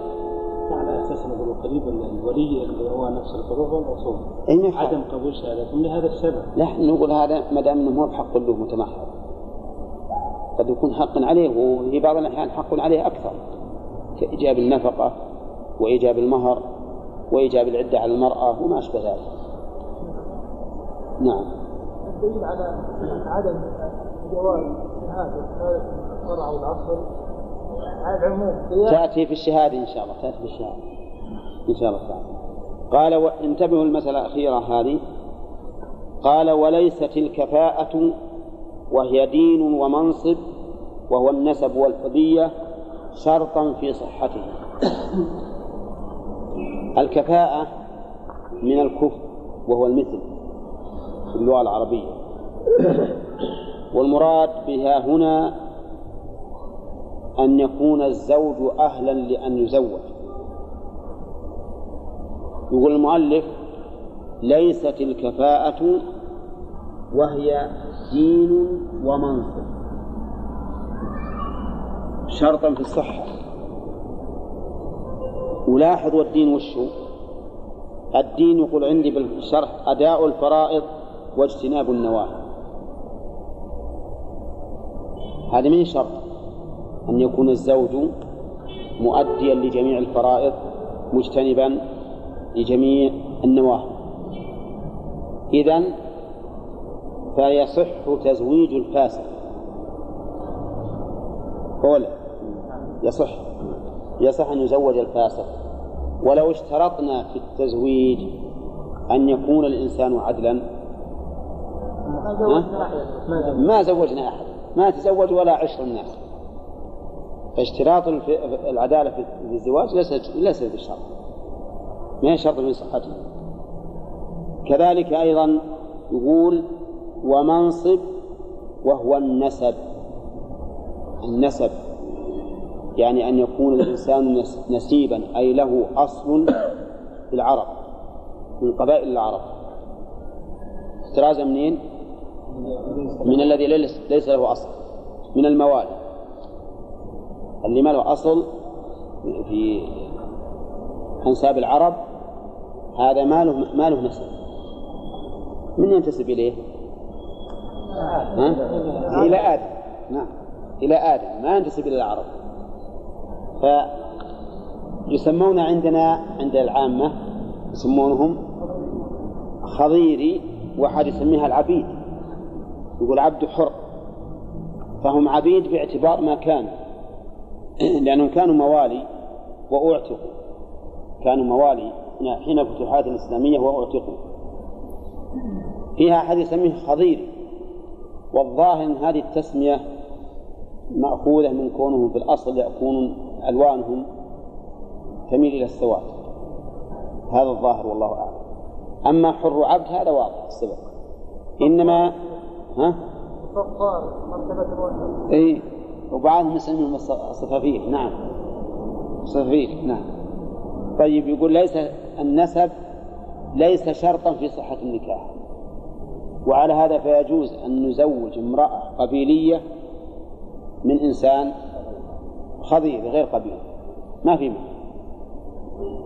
على أساس نقول قريب الولي اللي هو نفس الفروع والأصول. إيه عدم قبول شهادتهم لهذا السبب. لا نقول هذا ما دام إنه مو بحق له متمحض. قد يكون حق عليه وفي بعض الأحيان حق عليه أكثر. كإيجاب النفقة وإيجاب المهر وإيجاب العدة على المرأة وما أشبه ذلك. نعم. الدليل على عدم جواز شهادة الفرع والأصل على العموم. تأتي في الشهادة إن شاء الله تأتي في الشهادة إن شاء الله تعالى. قال وانتبهوا المساله الأخيرة هذه. قال وليست الكفاءة وهي دين ومنصب وهو النسب والحدية شرطا في صحته. الكفاءة من الكفء وهو المثل. في اللغة العربية. والمراد بها هنا أن يكون الزوج أهلا لأن يزوج. يقول المؤلف ليست الكفاءة وهي دين ومنصب. شرطا في الصحة. ولاحظ والدين وشو؟ الدين يقول عندي بالشرح أداء الفرائض واجتناب النواهي. هذا من شرط أن يكون الزوج مؤديا لجميع الفرائض مجتنبا لجميع النواهي. إذن فيصح تزويج الفاسق. قول يصح يصح أن يزوج الفاسق. ولو اشترطنا في التزويج أن يكون الإنسان عدلا؟ ما زوجنا أحد. ما تزوج ولا عشر الناس فاشتراط العدالة في الزواج ليس ليس بشرط. ما هي شرط من صحته كذلك أيضا يقول ومنصب وهو النسب. النسب. يعني أن يكون الإنسان نس- نسيبا أي له أصل في العرب من قبائل العرب. احترازا منين؟ من الذي ليس- له أصل من الموالي اللي ما له أصل في أنساب العرب هذا ما له ما له نسب من ينتسب إليه؟ ها؟ إلى آدم. نعم. إلى آدم. ما ينتسب إلى العرب. فيسمون عندنا عند العامة يسمونهم خضيري واحد يسميها العبيد. يقول عبد حر. فهم عبيد باعتبار ما كانوا لأنهم كانوا موالي وأعتقوا. كانوا موالي. حين الفتوحات الإسلامية وأعتقوا. فيها أحد يسميه خضيري والظاهر أن هذه التسمية مأخوذة من كونهم في الأصل يكون ألوانهم تميل إلى السواد. هذا الظاهر والله أعلم. أما حر عبد هذا واضح السبب. إنما ها؟ إي وبعضهم يسميهم الص- الصفافير نعم. صفافير نعم. طيب يقول ليس النسب ليس شرطا في صحة النكاح. وعلى هذا فيجوز أن نزوج امرأة قبيلية من إنسان خضير غير قبيل. ما في مانع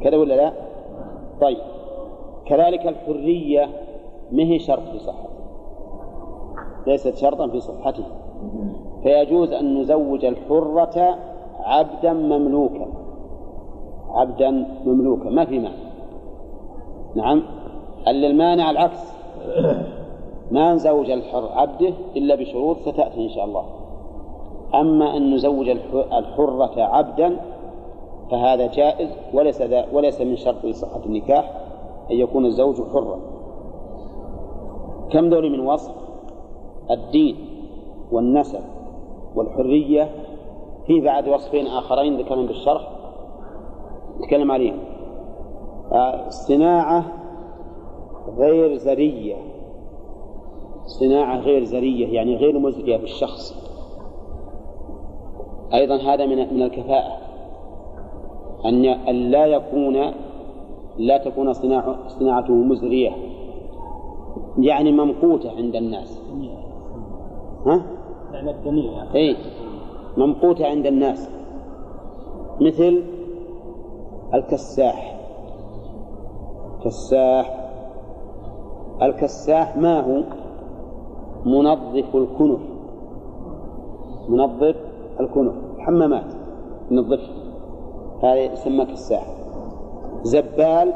كذا ولا لا؟ طيب. كذلك الحرية ما هي شرط في صحته ليست شرطا في صحته. فيجوز أن نزوج الحرة عبدا مملوكا. عبدا مملوكا. ما في مانع نعم. ألا المانع العكس. ما نزوج الحر عبده إلا بشروط ستأتي إن شاء الله. أما أن نزوج الح- الحرة عبدا فهذا جائز وليس وليس من شرط لصحة النكاح أن يكون الزوج حرا. كم دول من وصف؟ الدين والنسب والحرية في بعد وصفين آخرين ذكرهم بالشرح نتكلم عليهم. آه، صناعة غير زرية. صناعة غير زرية يعني غير مزرية بالشخص. أيضا هذا من من الكفاءة. أن أن لا يكون لا تكون صناعة صناعته مزرية. يعني ممقوتة عند الناس. ها؟ يعني. الدنيا أي. ممقوتة عند الناس. مثل الكساح. كساح. الكساح ما هو؟ منظف الكنف. منظف الكنف. حمامات. ينظف هذا يسمى كساح. زبال.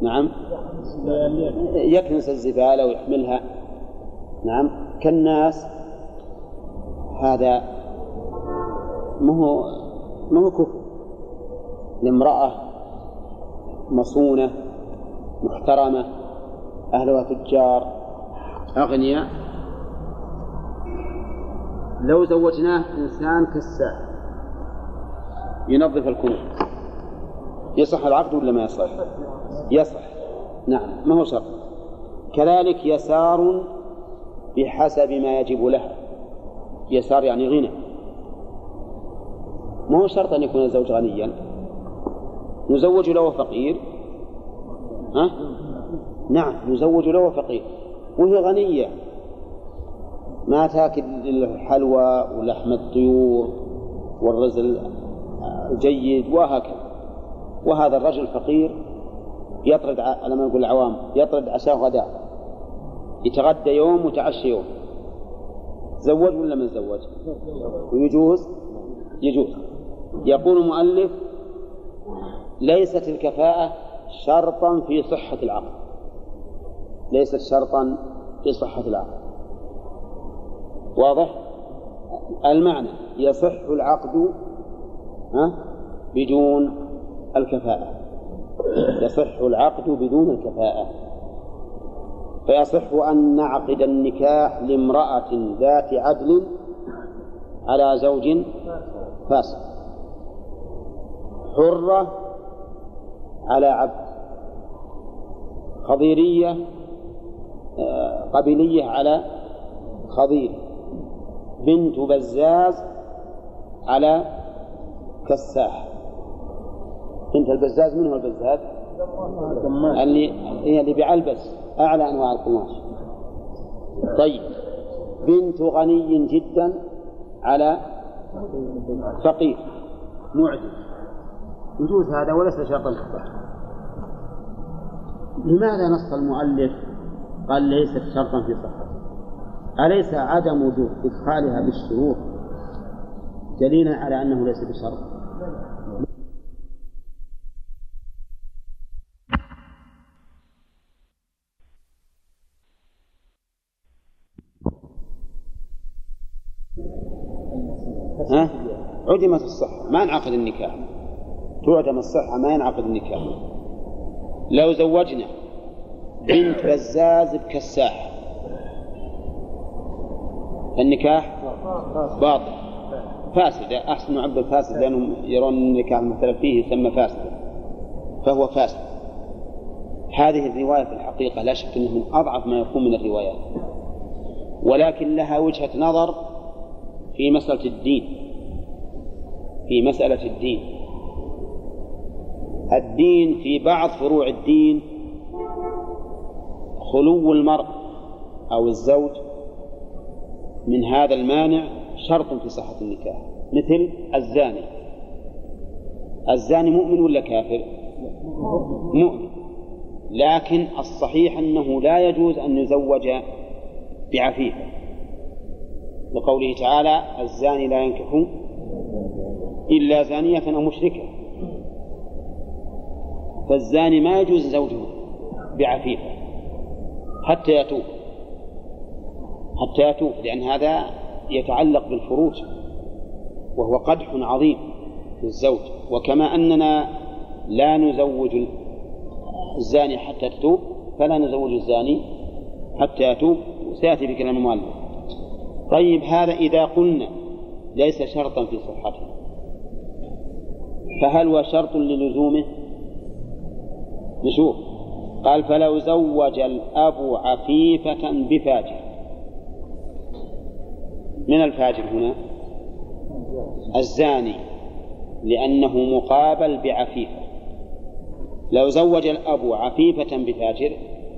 نعم. يكنس الزبالة ويحملها. نعم. كالناس هذا مو مو كفر؟ لامرأة مصونة محترمة أهلها تجار أغنياء. لو زوجناه إنسان كساح ينظف الكنوز. يصح العقد ولا ما يصح؟ يصح. نعم ما هو شرط؟ كذلك يسار بحسب ما يجب لها يسار يعني غنى. ما هو شرط أن يكون الزوج غنيا؟ نزوج له فقير. ها؟ نعم نزوج له فقير. وهي غنية. ما تاكل الحلوى ولحم الطيور والرز الجيد وهكذا. وهذا الرجل الفقير يطرد على ما نقول العوام يطرد عشاء غداء. يتغدى يوم وتعشى يوم. زوج ولا ما زوج؟ ويجوز يجوز. يقول المؤلف ليست الكفاءة شرطا في صحة العقد ليست شرطا في صحة العقد واضح؟ المعنى يصح العقد ها بدون الكفاءة. يصح العقد بدون الكفاءة. فيصح أن نعقد النكاح لامرأة ذات عدل على زوج فاسق. حرة على عبد. خضيرية آه، قبيلية على خضير. بنت بزاز على كساح. بنت البزاز من هو البزاز؟ اللي هي اللي بيعلبس أعلى أنواع القماش. طيب. بنت غني جدا على فقير معدم يجوز هذا وليس شرطا. لماذا نص المؤلف؟ قال ليست شرطا في صحته. أليس عدم وجود إدخالها بالشروط دليلا على أنه ليس بشرط؟ ها؟ عدمت الصحة ما انعقد النكاح. تعدم الصحة ما ينعقد النكاح. لو زوجنا بنت بزاز بكساح. النكاح باطل. فاسد أحسن نعبر فاسد لأنهم يرون النكاح المختلف فيه يسمى فاسدا فهو فاسد. هذه الرواية في الحقيقة لا شك أنه من أضعف ما يكون من الروايات. ولكن لها وجهة نظر في مسألة الدين. في مسألة الدين. الدين في بعض فروع الدين خلو المرء أو الزوج من هذا المانع شرط في صحة النكاح. مثل الزاني. الزاني مؤمن ولا كافر؟ مؤمن. لكن الصحيح أنه لا يجوز أن يزوج بعفيفة. لقوله تعالى الزاني لا ينكح إلا زانية أو مشركة. فالزاني ما يجوز زوجه بعفيفة حتى يتوب حتى يتوب لأن هذا يتعلق بالفروج وهو قدح عظيم للزوج. وكما أننا لا نزوج الزاني حتى تتوب فلا نزوج الزاني حتى يتوب. سيأتي بكلام المؤلف. طيب هذا إذا قلنا ليس شرطا في صحته. فهل هو شرط للزومه؟ نشوف. قال فلو زوج الأب عفيفة بفاجر. من الفاجر هنا؟ الزاني لأنه مقابل بعفيفة. لو زوج الأب عفيفة بفاجر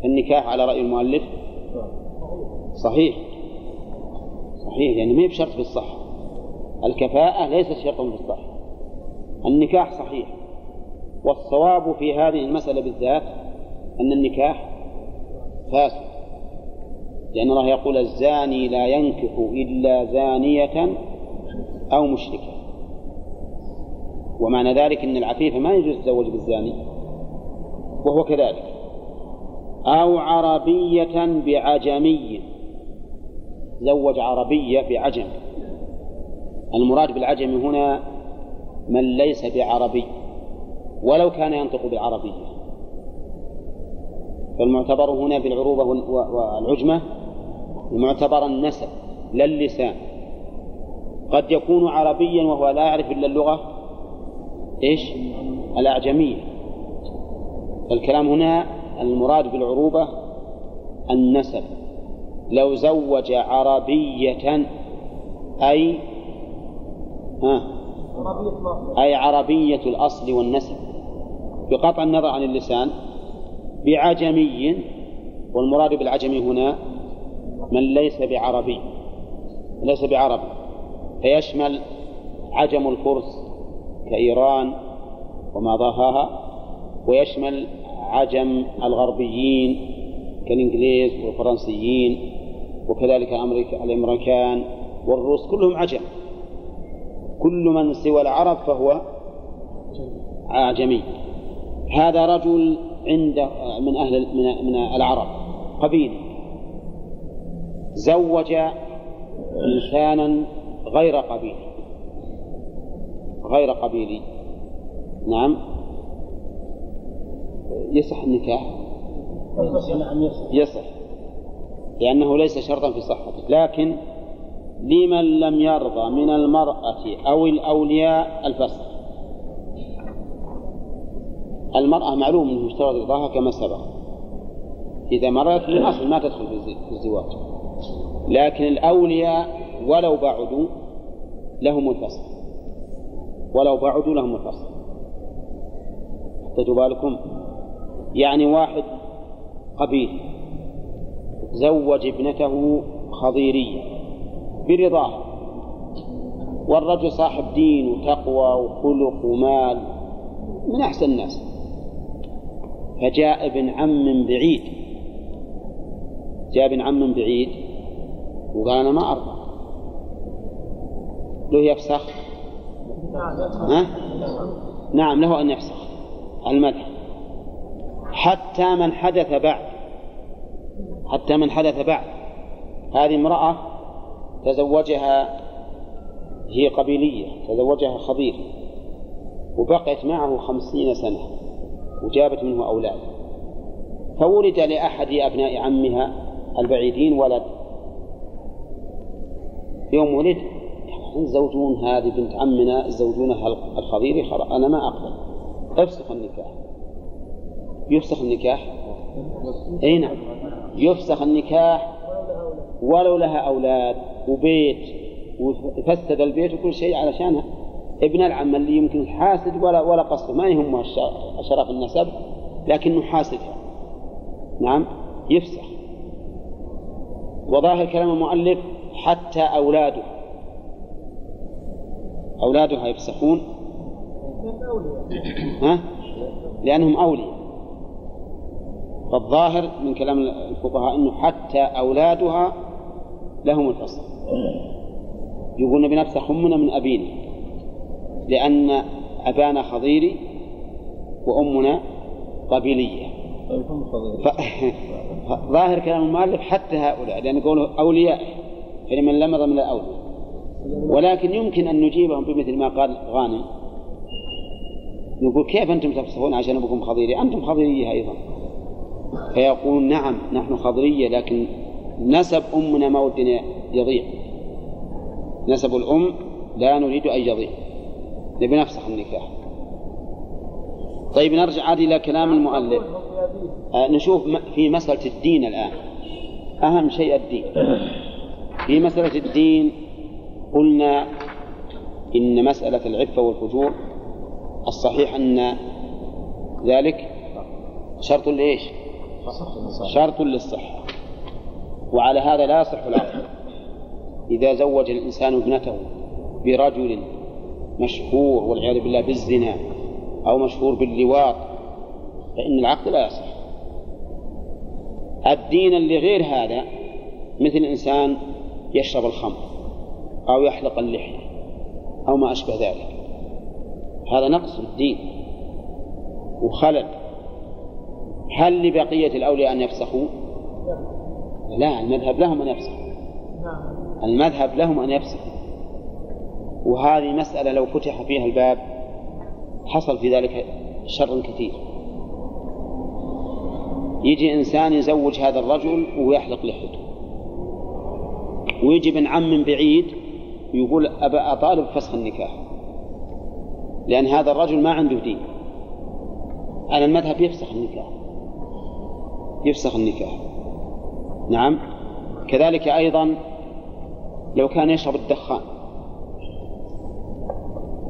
النكاح على رأي المؤلف؟ صحيح. صحيح يعني ما بشرط في الصحة الكفاءة ليست شرطا في الصحة النكاح صحيح. والصواب في هذه المسألة بالذات أن النكاح فاسد. لأن الله يقول الزاني لا ينكح إلا زانية أو مشركة. ومعنى ذلك أن العفيفة ما يجوز تزوج بالزاني وهو كذلك. أو عربية بعجمي. زوج عربية بعجم. المراد بالعجم هنا من ليس بعربي ولو كان ينطق بالعربية. فالمعتبر هنا بالعروبة والعجمة معتبر النسب لا اللسان قد يكون عربيا وهو لا يعرف إلا اللغة إيش؟ الأعجمية. الكلام هنا المراد بالعروبة النسب. لو زوج عربية أي ها أي عربية الأصل والنسب. بقطع النظر عن اللسان بعجمي والمراد بالعجمي هنا من ليس بعربي ليس بعربي فيشمل عجم الفرس كإيران وما ضاهاها ويشمل عجم الغربيين كالإنجليز والفرنسيين. وكذلك أمريكا الأمريكان والروس كلهم عجم. كل من سوى العرب فهو أعجمي هذا رجل عند من أهل من, من العرب قبيل. زوج إنسانا غير قبيلي غير قبيلي نعم. يصح النكاح؟ يصح. لأنه ليس شرطا في صحته. لكن لمن لم يرضى من المرأة أو الأولياء الفسخ المرأة معلوم أنه يشترط رضاها كما سبق. إذا مرت من ما تدخل في الزواج. لكن الأولياء ولو بعدوا لهم الفسخ ولو بعدوا لهم الفسخ خدتوا بالكم. يعني واحد قبيل زوج ابنته خضيرية برضاه. والرجل صاحب دين وتقوى وخلق ومال من أحسن الناس. فجاء ابن عم بعيد. جاء ابن عم بعيد وقال أنا ما أرضى. له يفسخ؟ ها؟ نعم له أن يفسخ. المدح. حتى من حدث بعد. حتى من حدث بعد. هذه امرأة تزوجها هي قبيلية تزوجها خبير وبقيت معه خمسين سنة وجابت منه أولاد. فولد لأحد أبناء عمها البعيدين ولد. يوم ولد زوجون هذه بنت عمنا زوجونها الخضيري أنا ما أقبل. افسخ النكاح. يفسخ النكاح؟ أي نعم. يفسخ النكاح ولو لها أولاد وبيت وفسد البيت وكل شيء علشان ابن العم اللي يمكن حاسد ولا ولا قصده. ما يهمه شرف النسب لكنه حاسدها نعم يفسخ. وظاهر كلام المؤلف حتى أولاده. أولادها يفسخون؟ ها؟ لأنهم أولياء. فالظاهر من كلام الفقهاء أنه حتى أولادها لهم الفصل يقولون بنفسه همنا من أبينا لأن أبانا خضيري وأمنا قبيلية. ظاهر كلام المؤلف حتى هؤلاء لأن يقولوا أولياء فلمن لمض من الأولياء ولكن يمكن أن نجيبهم بمثل ما قال غانم. نقول كيف أنتم تفسخون عشان أبوكم خضيري؟ أنتم خضيرية أيضا. فيقول نعم نحن خضرية لكن نسب أمنا ما ودنا يضيع. نسب الأم لا نريد أن يضيع. نبي نفسخ النكاح. طيب نرجع عاد إلى كلام المؤلف. آه نشوف في مسألة الدين الآن. أهم شيء الدين. في مسألة الدين قلنا إن مسألة العفة والفجور الصحيح أن ذلك شرط لإيش؟ شرط للصحة وعلى هذا لا يصح العقد إذا زوج الإنسان ابنته برجل مشهور والعياذ بالله بالزنا أو مشهور باللواط فإن العقد لا يصح. الدين اللي غير هذا مثل إنسان يشرب الخمر أو يحلق اللحية أو ما أشبه ذلك. هذا نقص الدين وخلل. هل لبقية الأولياء أن يفسخوا؟ لا المذهب لهم أن يفسخوا. المذهب لهم أن يفسخوا. وهذه مسألة لو فتح فيها الباب حصل في ذلك شر كثير. يجي إنسان يزوج هذا الرجل ويحلق لحيته ويجي ابن عم من بعيد ويقول أبا أطالب فسخ النكاح. لأن هذا الرجل ما عنده دين. على المذهب يفسخ النكاح. يفسخ النكاح. نعم. كذلك أيضا لو كان يشرب الدخان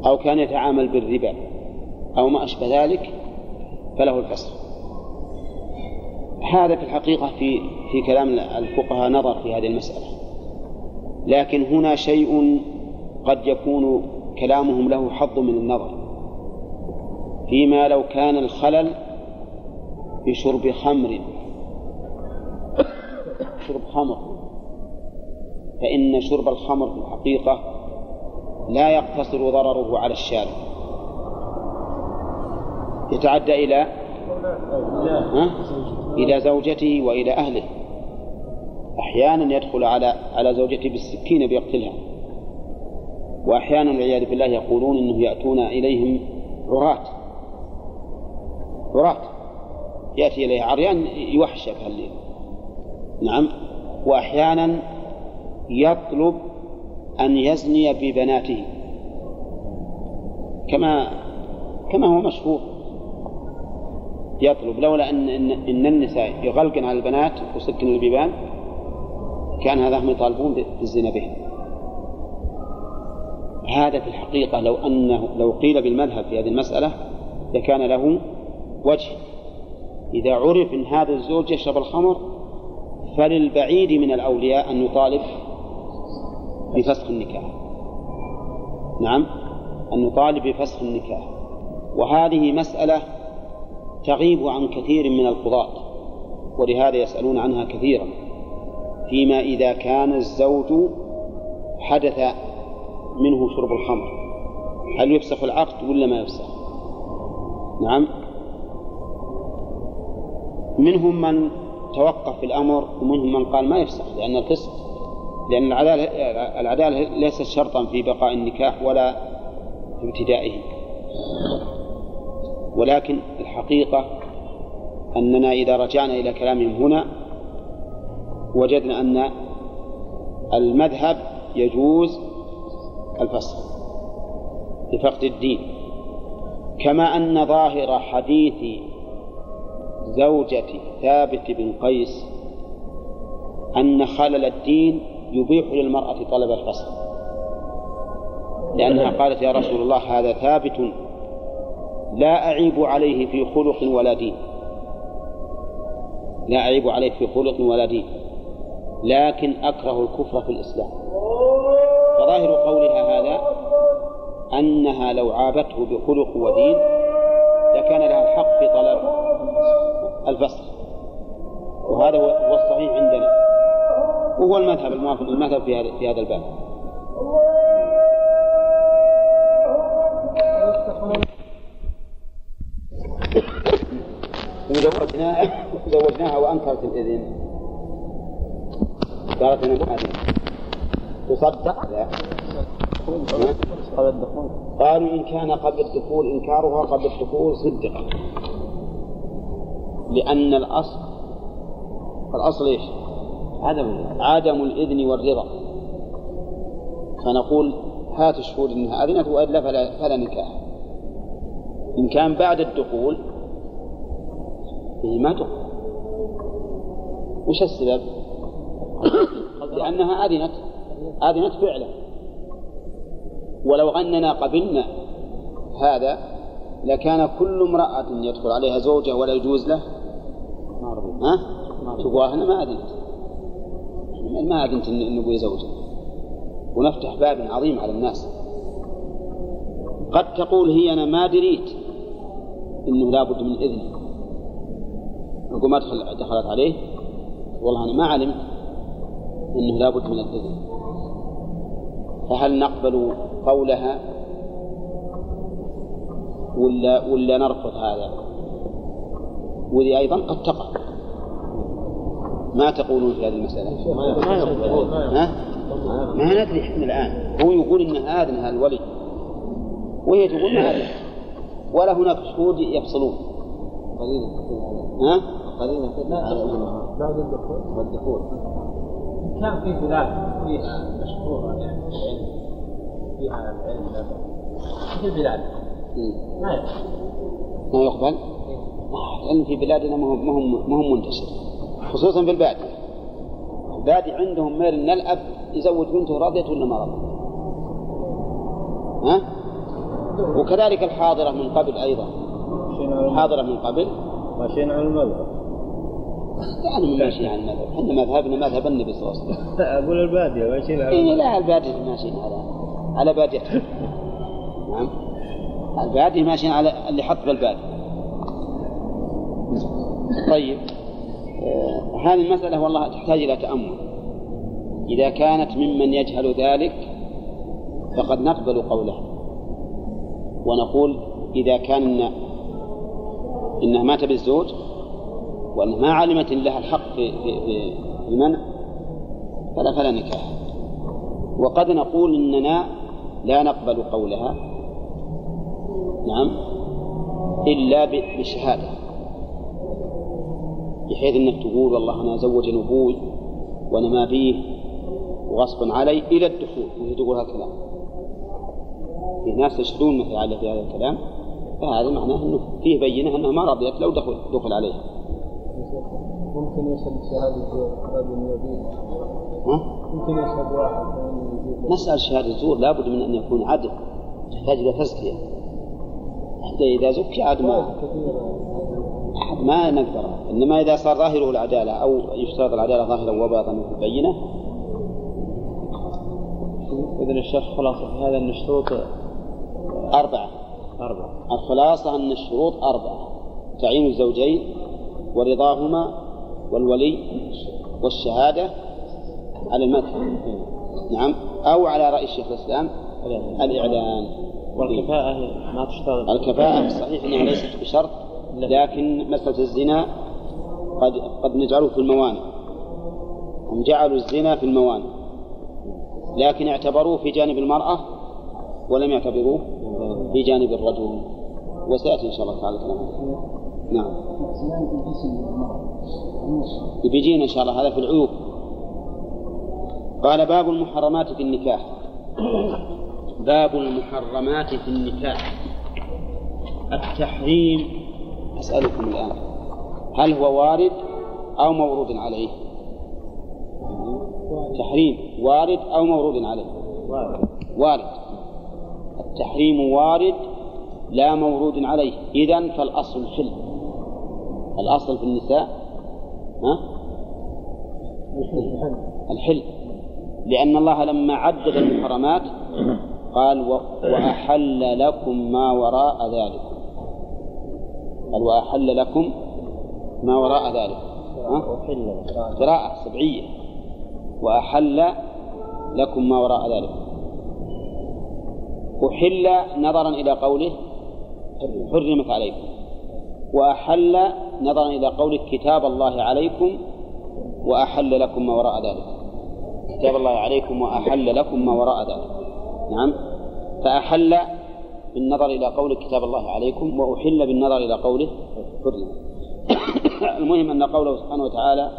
أو كان يتعامل بالربا أو ما أشبه ذلك فله الفسخ هذا في الحقيقة في في كلام الفقهاء نظر في هذه المسألة. لكن هنا شيء قد يكون كلامهم له حظ من النظر. فيما لو كان الخلل بشرب خمر شرب خمر. فإن شرب الخمر في الحقيقة لا يقتصر ضرره على الشارب. يتعدى إلى ها؟ إلى زوجته وإلى أهله. أحيانا يدخل على على زوجته بالسكين بيقتلها. وأحيانا والعياذ بالله يقولون أنه يأتون إليهم عراة. عراة. يأتي إليه عريان يوحش بهالليل نعم. وأحيانا يطلب أن يزني ببناته. كما كما هو مشهور. يطلب لولا أن إن, النساء يغلقن على البنات وسكن البيبان كان هذا هم يطالبون بالزنا بهم. هذا في الحقيقة لو أنه لو قيل بالمذهب في هذه المسألة لكان له وجه. إذا عرف أن هذا الزوج يشرب الخمر فللبعيد من الأولياء أن يطالب بفسخ النكاح. نعم أن يطالب بفسخ النكاح. وهذه مسألة تغيب عن كثير من القضاة ولهذا يسألون عنها كثيرا. فيما إذا كان الزوج حدث منه شرب الخمر هل يفسخ العقد ولا ما يفسخ؟ نعم. منهم من توقف في الأمر ومنهم من قال ما يفسخ لأن الفسق لأن العدالة العدالة ليست شرطا في بقاء النكاح ولا في ابتدائه. ولكن الحقيقة أننا إذا رجعنا إلى كلامهم هنا وجدنا أن المذهب يجوز الفسخ لفقد الدين. كما أن ظاهر حديث زوجة ثابت بن قيس أن خلل الدين يبيح للمرأة طلب الفسخ لأنها قالت يا رسول الله هذا ثابت لا أعيب عليه في خلق ولا دين. لا أعيب عليه في خلق ولا دين لكن أكره الكفر في الإسلام. فظاهر قولها هذا أنها لو عابته بخلق ودين لكان لها الحق في طلب. الفصل. وهذا هو الصحيح عندنا وهو المذهب الموافق للمذهب في هذا في هذا الباب. وزوجناها زوجناها وأنكرت الإذن. قالت أنا ما أذن. تصدق؟ لا. قالوا إن كان قبل الدخول إنكارها قبل الدخول صدق لأن الأصل الأصل إيش؟ عدم عدم الإذن والرضا. فنقول هات الشهود انها اذنت وإلا فلا فلا نكاح. إن كان بعد الدخول فيه ما تقبل وش السبب؟ لأنها أذنت. أذنت فعلا. ولو أننا قبلنا هذا لكان كل امرأة يدخل عليها زوجة ولا يجوز له؟ ها؟ تقول أنا ما أذنت ما أذنت أن أبوي زوجة ونفتح باب عظيم على الناس. قد تقول هي أنا ما دريت أنه لابد من إذن أقول ما دخل دخلت عليه؟ والله أنا ما علمت أنه لابد من الإذن. فهل نقبل قولها ولا ولا نرفض هذا. وذي أيضا قد تقع. ما تقولون في هذه المسألة؟ ما؟ ما ندري إحنا الآن؟ هو يقول إن آذنها الولي. وهي تقول ما أذن ولا هناك شهود يفصلون. ها؟ بعد الدخول. والدخول كان في بلاد فيها مشهورة يعني. العلم فيها العلم في البلاد مم. ما يقبل؟ لأن في بلادنا ما هو ما هو ما هو منتشر. خصوصا في البادية. البادية عندهم ميل أن الأب يزوج بنته رضيت ولا ما رضيت ها؟ وكذلك الحاضرة من قبل أيضا. الحاضرة من قبل. ماشيين على المذهب. يعني ماشيين على المذهب. إحنا مذهبنا مذهب النبي صلى الله عليه وسلم. أقول البادية ماشيين على إيه المذهب. لا البادية ماشيين على على بادية. نعم. البادية ماشيين على اللي حط بالبادية طيب آه هذه المسألة والله تحتاج إلى تأمل. إذا كانت ممن يجهل ذلك فقد نقبل قوله. ونقول إذا كان إنها مات بالزوج وأنها ما علمت إن لها الحق في, في, في المنع فلا فلا نكاح. وقد نقول إننا لا نقبل قولها نعم إلا بالشهادة بحيث أنك تقول والله أنا زوجني أبوي وأنا ما بيه وغصبا علي إلى الدخول وهي تقول هذا الكلام في ناس يشهدون مثل على في هذا الكلام فهذا معناه أنه فيه بينة أنها ما رضيت لو دخل دخل عليها. ممكن يشهد شهادة رجل يبيه ها؟ ممكن يشهد واحد مسألة شهادة الزور لابد من أن يكون عدل تحتاج إلى تزكية. حتى إذا زكي عاد ما ما نقدر. إنما إذا صار ظاهره العدالة أو يشترط العدالة ظاهرا وباطنا في البينة. إذن الشيخ خلاصة في هذا أن الشروط أربعة. أربعة. الخلاصة أن الشروط أربعة. تعيين الزوجين ورضاهما والولي والشهادة على المذهب نعم. أو على رأي الشيخ الإسلام الإعلان. والكفاءة ما تشترط. الكفاءة صحيح أنها ليست بشرط لكن مسألة الزنا قد قد نجعله في الموانع هم جعلوا الزنا في الموانع لكن اعتبروه في جانب المرأة ولم يعتبروه في جانب الرجل. وسيأتي إن شاء الله تعالى كلام. نعم. بيجينا إن شاء الله هذا في العيوب. قال باب المحرمات في النكاح. باب المحرمات في النكاح. التحريم. أسألكم الآن هل هو وارد أو مورود عليه؟ تحريم وارد أو مورود عليه؟ وارد. التحريم وارد لا مورود عليه. إذن فالأصل الحل الأصل في النساء ها؟ الحل. لأن الله لما عدد المحرمات قال وأحل لكم ما وراء ذلك. قال وأحل لكم ما وراء ذلك؟ قراءة سبعية. وأحل لكم ما وراء ذلك. أحل نظرا إلى قوله حرمت عليكم. وأحل نظرا إلى قوله كتاب الله عليكم وأحل لكم ما وراء ذلك. كتاب الله عليكم وأحل لكم ما وراء ذلك. نعم. فأحل بالنظر إلى قول كتاب الله عليكم وأحل بالنظر إلى قوله حرم. المهم أن قوله سبحانه وتعالى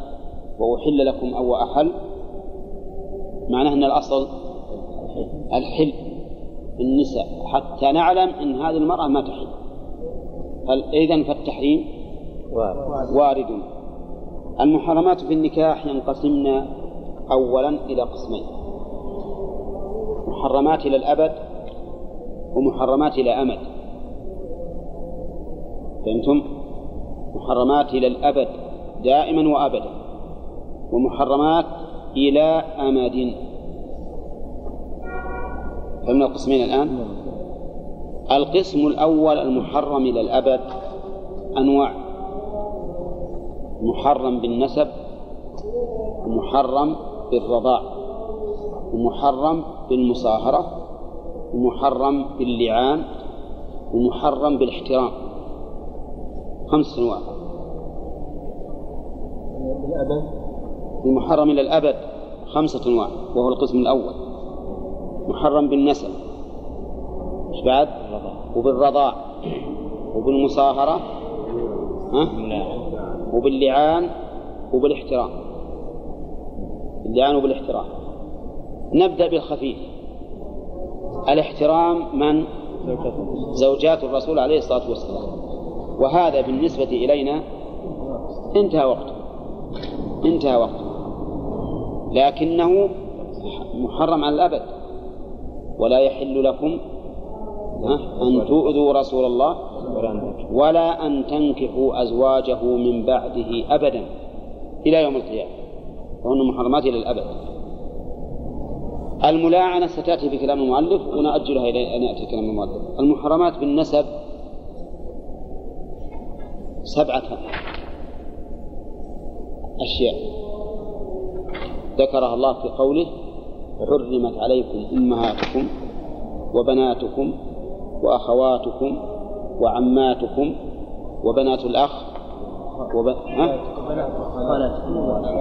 وأحل لكم أو أحل معناه أن الأصل الحل في النساء. حتى نعلم أن هذه المرأة ما تحل. إذا فالتحريم؟ وارد. المحرمات في النكاح ينقسمن أولا إلى قسمين. محرمات إلى الأبد ومحرمات إلى أمد. فهمتم؟ محرمات إلى الأبد دائما وأبدا ومحرمات إلى أمد. فهمنا القسمين الآن؟ القسم الأول المحرم إلى الأبد أنواع. محرم بالنسب ومحرم بالرضاع. ومحرم بالمصاهرة ومحرم باللعان ومحرم بالاحترام. خمس أنواع المحرم إلى الأبد خمسة أنواع وهو القسم الأول. محرم بالنسب. مش بعد؟ وبالرضاع. وبالمصاهرة. ها؟ وباللعان وبالاحترام. اللعان وبالاحترام. نبدأ بالخفيف. الاحترام من؟ زوجات الرسول عليه الصلاة والسلام. وهذا بالنسبة إلينا انتهى وقته انتهى وقته لكنه محرم على الأبد. ولا يحل لكم أن تؤذوا رسول الله ولا أن تنكحوا أزواجه من بعده أبدا إلى يوم القيامة. فهن محرمات إلى الأبد. الملاعنة ستأتي في كلام المؤلف ونأجلها إلى أن يأتي كلام المؤلف. المحرمات بالنسب سبعة أشياء. ذكرها الله في قوله حرمت عليكم أمهاتكم وبناتكم وأخواتكم وعماتكم وبنات الأخ وب...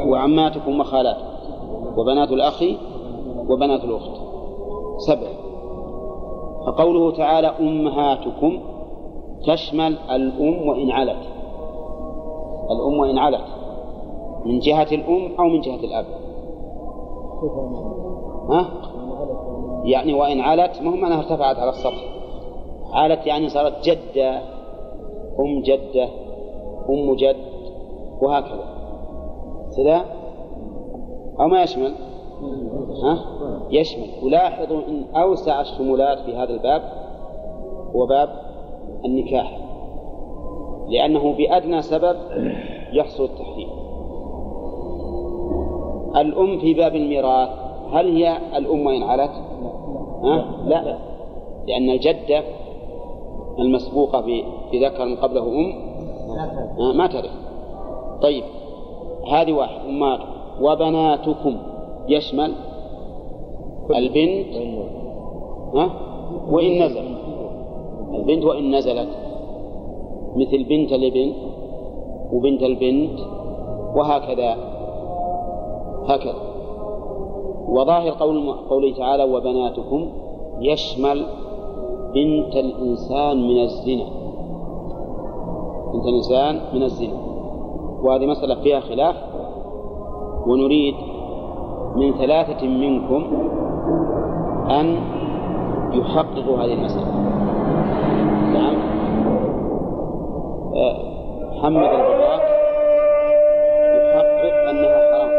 وعماتكم وخالاتكم. وبنات الأخ وبنات الأخت. سبع. فقوله تعالى أمهاتكم تشمل الأم وإن علت. الأم وإن علت. من جهة الأم أو من جهة الأب؟ ها؟ يعني وإن علت مهم أنها ارتفعت على السطح. علت يعني صارت جدة أم جدة أم جد وهكذا. كذا أو ما يشمل؟ ها؟ يشمل. ولاحظوا أن أوسع الشمولات في هذا الباب هو باب النكاح لأنه بأدنى سبب يحصل التحريم. الأم في باب الميراث هل هي الأم وإن علت؟ ها؟ لا. لأن الجدة المسبوقة بذكر قبله أم؟ ما ترث طيب هذه واحد أمات وبناتكم يشمل البنت ها؟ وإن نزل. البنت وإن نزلت. مثل بنت الابن وبنت البنت وهكذا. هكذا. وظاهر قول قوله تعالى وبناتكم يشمل بنت الإنسان من الزنا. بنت الإنسان من الزنا. وهذه مسألة فيها خلاف ونريد من ثلاثة منكم أن يحققوا هذه المسألة. نعم. محمد البراك يحقق أنها حرام.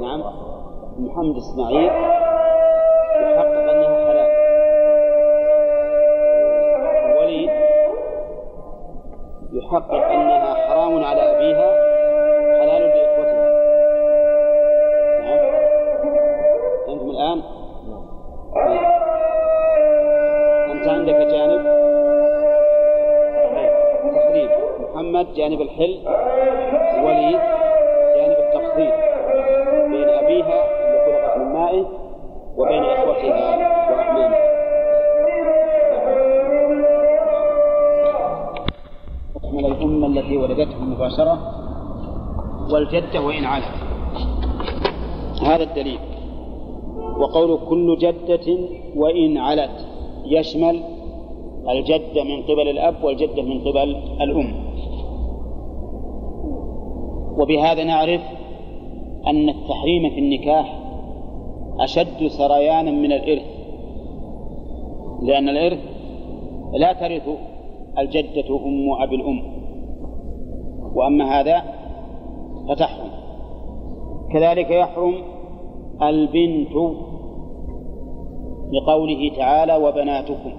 نعم. محمد إسماعيل يحقق أنها حلال. وليد يحقق محمد جانب الحل وليد جانب التفصيل بين أبيها اللي خلقت من مائه وبين إخوتها وأعمامها تشمل الأم التي ولدته مباشرة والجدة وإن علت هذا الدليل. وقول كل جدة وإن علت يشمل الجدة من قبل الأب والجدة من قبل الأم. وبهذا نعرف أن التحريم في النكاح أشد سريانا من الإرث لأن الإرث لا ترث الجدة أم أبي الأم وأما هذا فتحرم. كذلك يحرم البنت لقوله تعالى وبناتكم.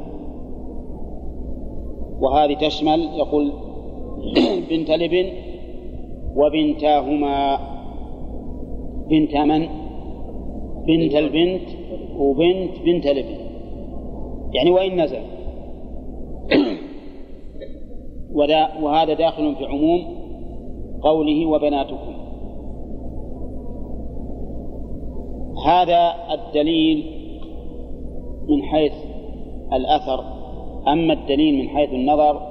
وهذه تشمل يقول بنت لبن وبنتاهما بنت من؟ بنت البنت وبنت بنت لبن يعني وإن نزل. وهذا داخل في عموم قوله وبناتكم. هذا الدليل من حيث الأثر. أما الدليل من حيث النظر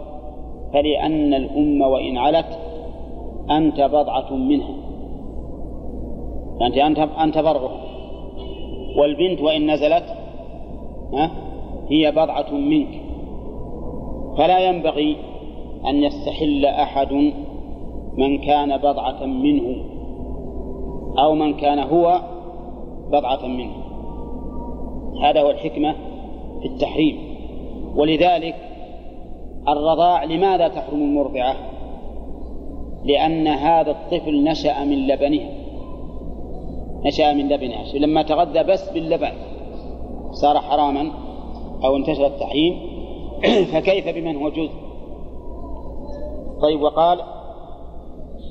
فلأن الأم وإن علت أنت بضعة منها. أنت أنت أنت فرعها والبنت وإن نزلت هي بضعة منك. فلا ينبغي أن يستحل أحد من كان بضعة منه أو من كان هو بضعة منه. هذا هو الحكمة في التحريم. ولذلك الرضاع لماذا تحرم المرضعة؟ لأن هذا الطفل نشأ من لبنها نشأ من لبنها لما تغذى بس باللبن صار حراما أو انتشر التحريم. فكيف بمن هو جزء؟ طيب وقال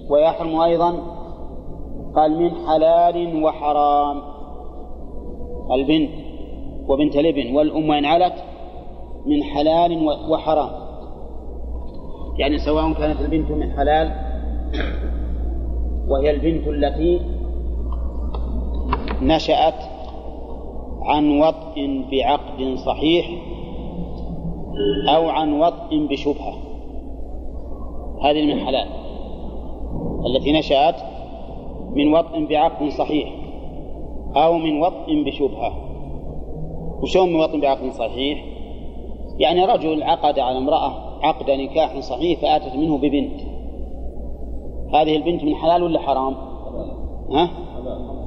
ويحرم أيضا. قال من حلال وحرام. البنت وبنت الابن والأم وإن علت من حلال وحرام. يعني سواء كانت البنت من حلال وهي البنت التي نشأت عن وطء بعقد صحيح أو عن وطء بشبهة. هذه من حلال التي نشأت من وطء بعقد صحيح أو من وطء بشبهة. وشون من وطء بعقد صحيح؟ يعني رجل عقد على امرأة عقد نكاح صحيح فآتت منه ببنت. هذه البنت من حلال ولا حرام؟ ها؟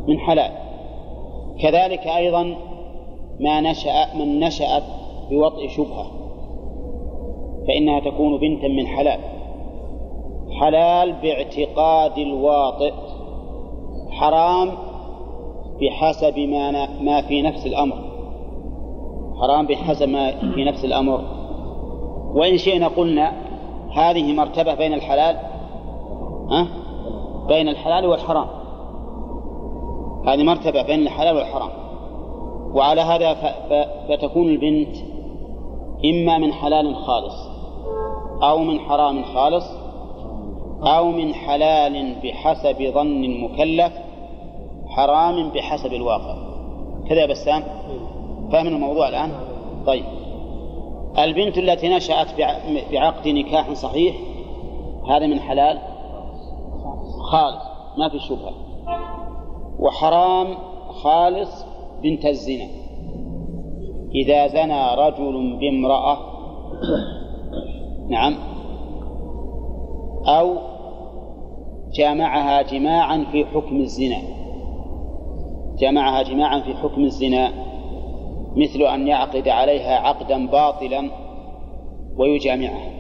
من حلال كذلك أيضا ما نشأ من نشأت بوطء شبهة فإنها تكون بنتا من حلال حلال باعتقاد الواطئ حرام بحسب ما ما في نفس الأمر حرام بحسب ما في نفس الأمر وإن شئنا قلنا هذه مرتبة بين الحلال ها؟ بين الحلال والحرام. هذه مرتبة بين الحلال والحرام. وعلى هذا فتكون البنت إما من حلال خالص أو من حرام خالص أو من حلال بحسب ظن المكلف حرام بحسب الواقع. كذا يا بسام؟ فاهم الموضوع الآن؟ طيب. البنت التي نشأت بعقد نكاح صحيح هذا من حلال؟ خالص ما في شبهة. وحرام خالص بنت الزنا. إذا زنى رجل بامرأة نعم أو جامعها جماعا في حكم الزنا. جمعها جماعا في حكم الزنا مثل أن يعقد عليها عقدا باطلا ويجامعها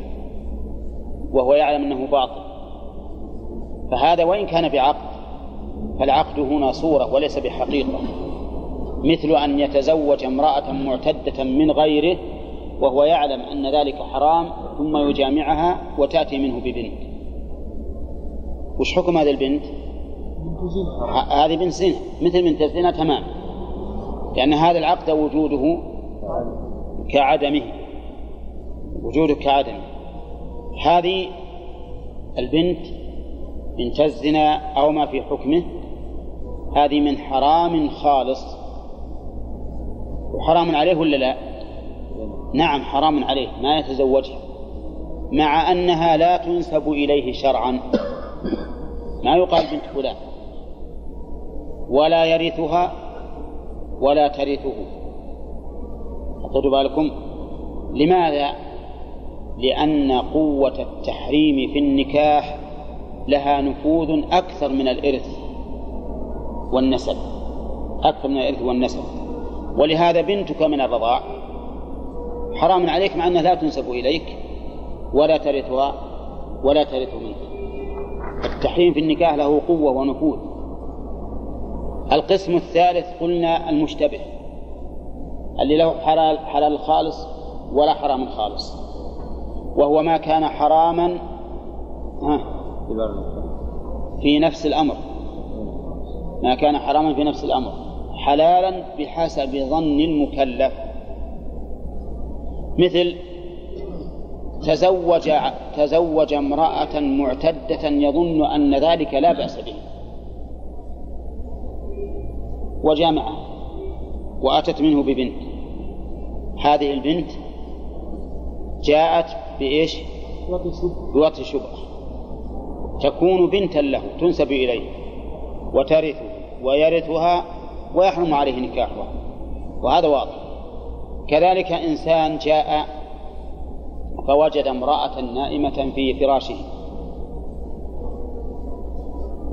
وهو يعلم أنه باطل. فهذا وإن كان بعقد فالعقد هنا صورة وليس بحقيقة. مثل أن يتزوج امرأة معتدة من غيره وهو يعلم أن ذلك حرام ثم يجامعها وتأتي منه ببنت. وش حكم هذه البنت؟ هذه بنت زنا مثل بنت الزنا تمام. لأن هذا العقد وجوده كعدمه وجوده كعدمه. هذه البنت بنت الزنا أو ما في حكمه هذه من حرام خالص. وحرام عليه ولا لا؟ نعم حرام عليه ما يتزوجها مع أنها لا تنسب إليه شرعا. ما يقال بنت فلان. ولا يرثها ولا ترثه. خذوا بالكم. لماذا؟ لأن قوة التحريم في النكاح لها نفوذ أكثر من الإرث والنسب. أكثر من الإرث والنسب. ولهذا بنتك من الرضاع حرام عليك مع أنها لا تنسب إليك ولا ترثها ولا ترث منك. التحريم في النكاح له قوة ونفوذ. القسم الثالث قلنا المشتبه اللي له حلال حلال خالص ولا حرام خالص. وهو ما كان حراما ها في نفس الأمر. ما كان حراما في نفس الأمر. حلالا بحسب ظن المكلف. مثل تزوج تزوج امرأة معتدة يظن أن ذلك لا بأس به. وجامعة. وأتت منه ببنت. هذه البنت جاءت بإيش؟ بوطء شبهة. تكون بنتا له تنسب إليه وترثه ويرثها ويحرم عليه نكاحها. وهذا واضح. كذلك إنسان جاء فوجد امرأة نائمة في فراشه.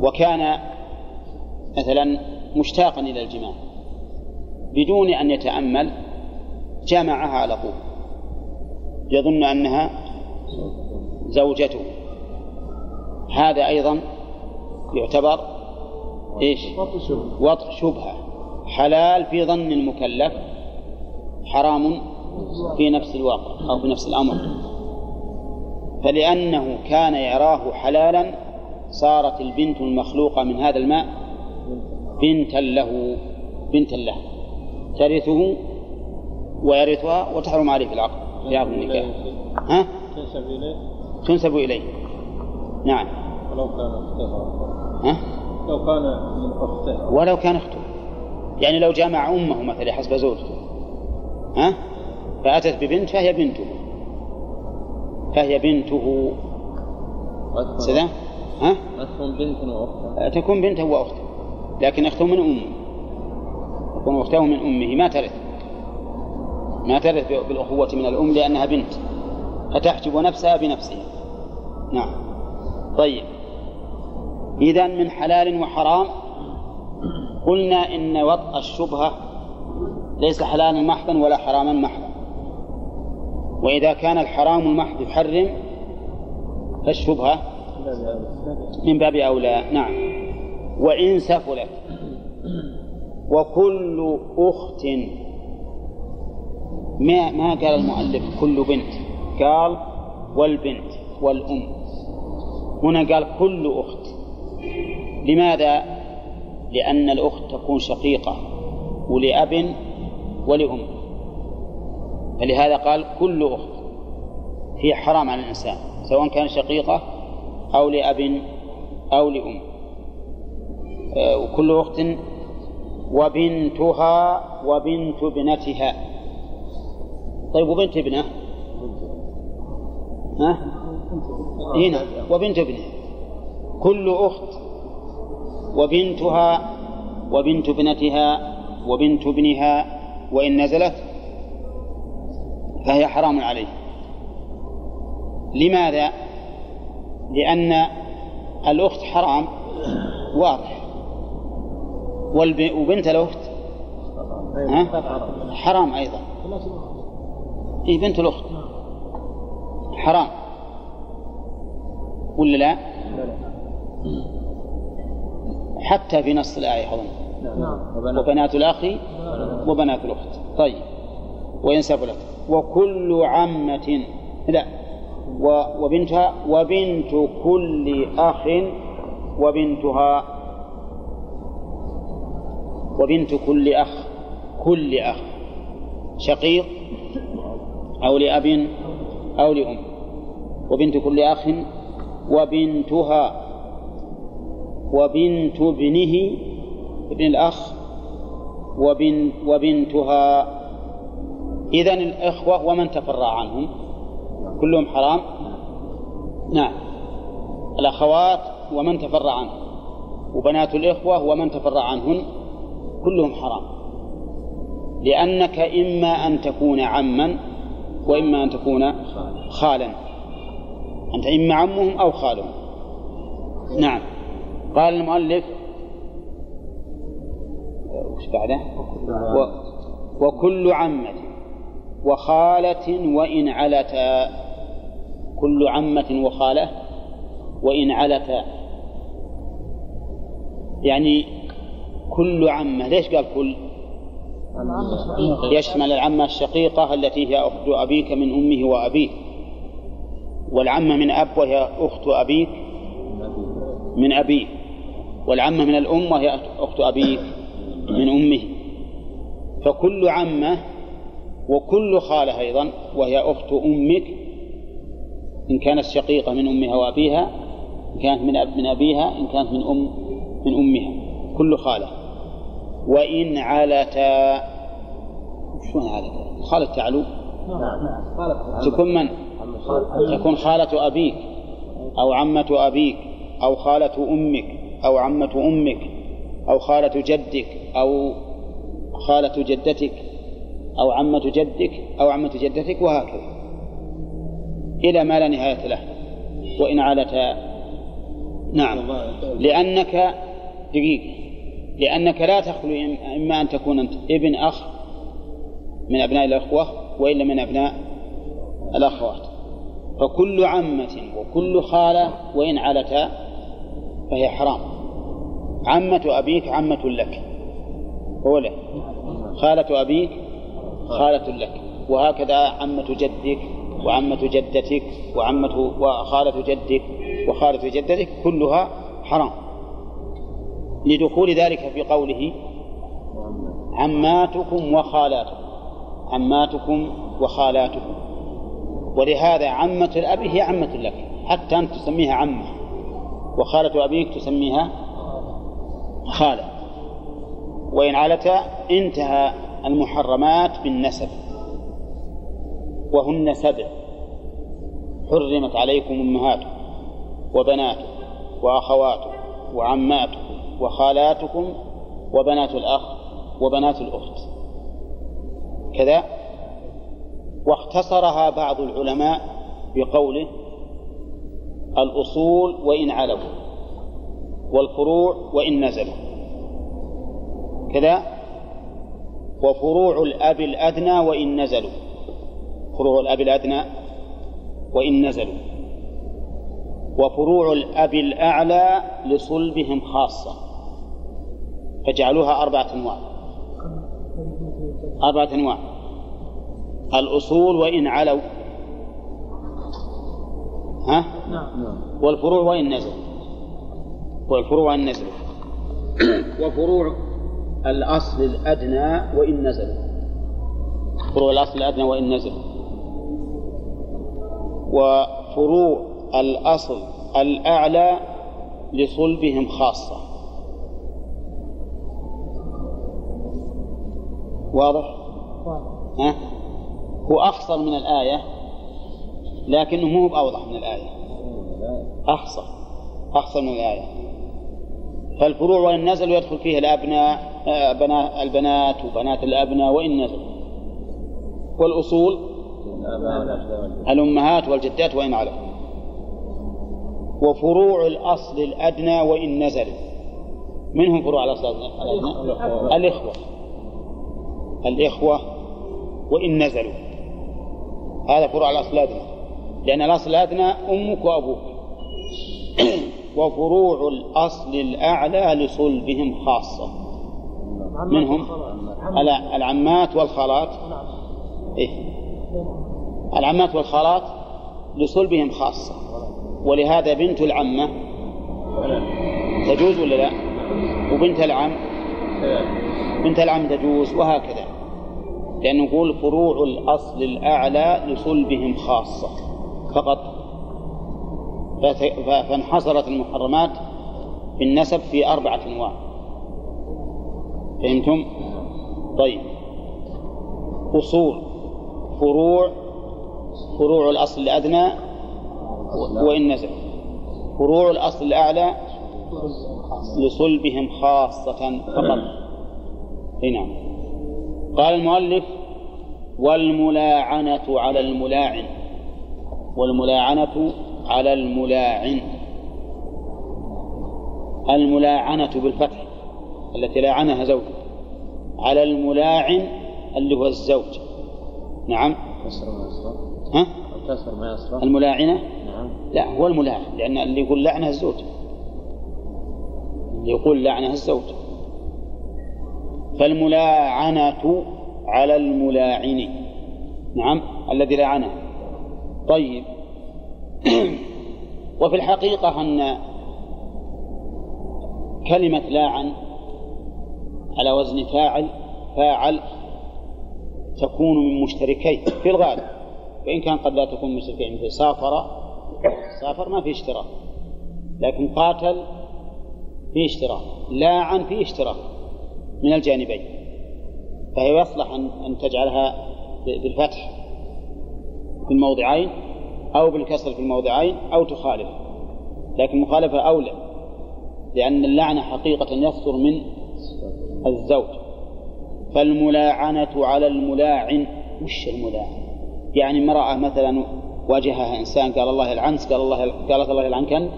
وكان مثلا مشتاقا إلى الجماع. بدون أن يتأمل جامعها على طول. يظن أنها زوجته. هذا أيضا يعتبر إيش؟ وطء شبهة. حلال في ظن المكلف حرام في نفس الواقع أو في نفس الأمر. فلأنه كان يراه حلالا صارت البنت المخلوقة من هذا الماء بنتا له بنتا له. ترثه ويرثها وتحرم عليه في العقد في عقد النكاح. ها؟ تنسب إليه. تنسب إليه. نعم. ولو كان أختها ها؟ لو كان من أختها ولو كان أخته يعني لو جامع أمه مثلا حسب زوجته. ها؟ فأتت ببنت فهي بنته. فهي بنته. كذا ها؟ أتهم بنت وأختها تكون بنته وأخته لكن أخته من أمه. تكون أخته من أمه. ما ترث. ما ترث بالأخوة من الأم لأنها بنت. فتحجب نفسها بنفسها. نعم. طيب. إذا من حلال وحرام. قلنا إن وطأ الشبهة ليس حلالا محضا ولا حراما محضا. وإذا كان الحرام المحض يحرم فالشبهة من باب أولى. نعم. وإن سفلت وكل أخت ما ما قال المؤلف كل بنت؟ قال والبنت والأم. هنا قال كل أخت. لماذا؟ لأن الأخت تكون شقيقة ولأب ولأم. فلهذا قال كل أخت. هي حرام على الإنسان سواء كان شقيقة أو لأب أو لأم. آه، وكل أخت وبنتها وبنت ابنتها. طيب وبنت ابنه ها؟ هنا وبنت ابنها. كل أخت وبنتها وبنت ابنتها وبنت ابنها وإن نزلت فهي حرام عليه لماذا؟ لأن الأخت حرام واضح. وبنت الأخت؟ حرام أيضا. إيه بنت الأخت. حرام. ولا لا؟ حتى في نص الآية أظن. وبنات الأخ وبنات الأخت. طيب. وإن سفلت وكل عمة لا. وبنتها وبنت كل أخ وبنتها. وبنت كل أخ كل أخ. شقيق أو لأب أو لأم. وبنت كل أخ وبنتها وبنت ابنه ابن الأخ وبن وبنتها. إذن الإخوة ومن تفرع عنهم؟ كلهم حرام؟ نعم. الأخوات ومن تفرع عنهم. وبنات الإخوة ومن تفرع عنهن؟ كلهم حرام. لأنك إما أن تكون عما وإما أن تكون خالا. أنت إما عمهم أو خالهم. نعم. قال المؤلف وش بعده؟ و وكل عمة وخالة وإن علتا كل عمة وخالة وإن علتا يعني كل عمة ليش قال كل؟ يشمل العمة الشقيقة التي هي أخت أبيك من أمه وأبيه. والعمة من أب وهي أخت أبيك من أبيه والعمة من الأم وهي أخت أبيك من أمه. فكل عمة وكل خالة أيضا وهي أخت أمك. إن كانت شقيقة من أمها وأبيها إن كانت من أب من أبيها إن كانت من أم من أمها. كل خالة. وإن علتا شلون علتا؟ خالة تعلو. تكون من؟ تكون خالة أبيك أو عمة أبيك أو خالة أمك أو عمة أمك أو خالة جدك أو خالة جدتك أو عمة جدك أو عمة جدتك وهكذا. إلى ما لا نهاية له. وإن علتا نعم. لأنك دقيقة لأنك لا تخلو إما أن تكون أنت ابن أخ من أبناء الأخوة وإلا من أبناء الأخوات. فكل عمة وكل خالة وإن علتا فهي حرام. عمة أبيك عمة لك. أولى خالة أبيك خالة لك. وهكذا عمة جدك وعمة جدتك وعمة وخالة جدك وخالة جدتك كلها حرام. لدخول ذلك في قوله عماتكم وخالاتكم. عماتكم وخالاتكم. ولهذا عمة الأب هي عمة لك. حتى أنت تسميها عمة. وخالة أبيك تسميها خالة. وإن علت انتهى المحرمات بالنسب. وهن سبع. حرمت عليكم أمهاتكم وبناتكم وأخواتكم وعماتكم وخالاتكم وبنات الأخ وبنات الأخت. كذا؟ واختصرها بعض العلماء بقوله الأصول وإن علوا والفروع وإن نزلوا. كذا؟ وفروع الأب الأدنى وإن نزلوا. فروع الأب الأدنى وإن نزلوا. وفروع الأب الأعلى لصلبهم خاصة. فجعلوها أربعة أنواع. أربعة أنواع. الأصول وإن علوا. ها؟ والفروع وإن نزلوا. والفروع وإن نزلوا. وفروع الأصل الأدنى وإن نزلوا. فروع الأصل الأدنى وإن نزلوا. وفروع الأصل الأعلى لصلبهم خاصة. واضح؟ ها؟ هو أخصر من الآية لكنه مو بأوضح من الآية. أخصر أخصر من الآية. فالفروع وإن نزلوا يدخل فيها الأبناء بنات البنات وبنات الأبناء وإن نزلوا. والأصول؟ الأمهات والجدات وإن علوا وفروع الأصل الأدنى وإن نزلوا. منهم فروع الأصل الأدنى الإخوة. الإخوة. وإن نزلوا. هذا فروع الأصل الأدنى. لأن الأصل الأدنى أمك وأبوك. وفروع الأصل الأعلى لصلبهم خاصة. منهم العمات والخالات. إيه؟ العمات والخالات لصلبهم خاصة. ولهذا بنت العمة تجوز ولا لا؟ وبنت العم؟ بنت العم تجوز وهكذا. لأن نقول فروع الأصل الأعلى لصلبهم خاصة. فقط. فانحصرت المحرمات بالنسب في أربعة أنواع. فهمتم؟ طيب. أصول. فروع. فروع الأصل الأدنى وإن نزل. فروع الأصل الأعلى لصلبهم خاصة. فقط. نعم. قال المؤلف والملاعنة على الملاعن. والملاعنة على الملاعن. الملاعنة بالفتح التي لاعنها زوجه على الملاعن اللي هو الزوج. نعم. كسر ما يصرف ها؟ كسر ما يصرف الملاعنة؟ نعم. لا هو الملاعن لأن اللي يقول لعنه الزوج. اللي يقول لعنه الزوج. فالملاعنة على الملاعن. نعم الذي لاعنه طيب. وفي الحقيقة أن كلمة لاعن على وزن فاعل فاعل تكون من مشتركين في الغالب. وإن كان قد لا تكون مشتركين مثل سافر سافر ما في اشتراك لكن قاتل في اشتراك لاعن في اشتراك. من الجانبين فهي يصلح أن أن تجعلها بالفتح في الموضعين أو بالكسر في الموضعين أو تخالف. لكن مخالفة أولى لأن اللعنة حقيقة يصدر من الزوج. فالملاعنة على الملاعن وش الملاعن؟ يعني امرأة مثلا واجهها إنسان قال الله يلعنك قال الله قالت الله يلعنك أنت؟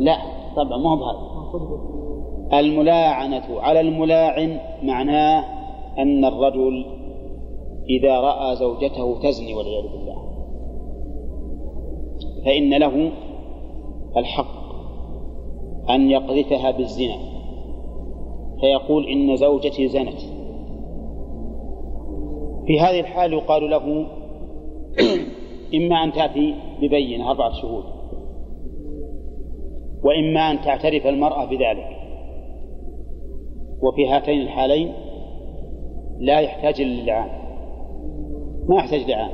لا طبعا ما هو بهذا. الملاعنة على الملاعن معناه أن الرجل إذا رأى زوجته تزني والعياذ بالله. فإن له الحق أن يقذفها بالزنا. فيقول إن زوجتي زنت. في هذه الحال يقال له إما أن تأتي ببينة أربعة شهود وإما أن تعترف المرأة بذلك. وفي هاتين الحالين لا يحتاج للعان ما يحتاج لعان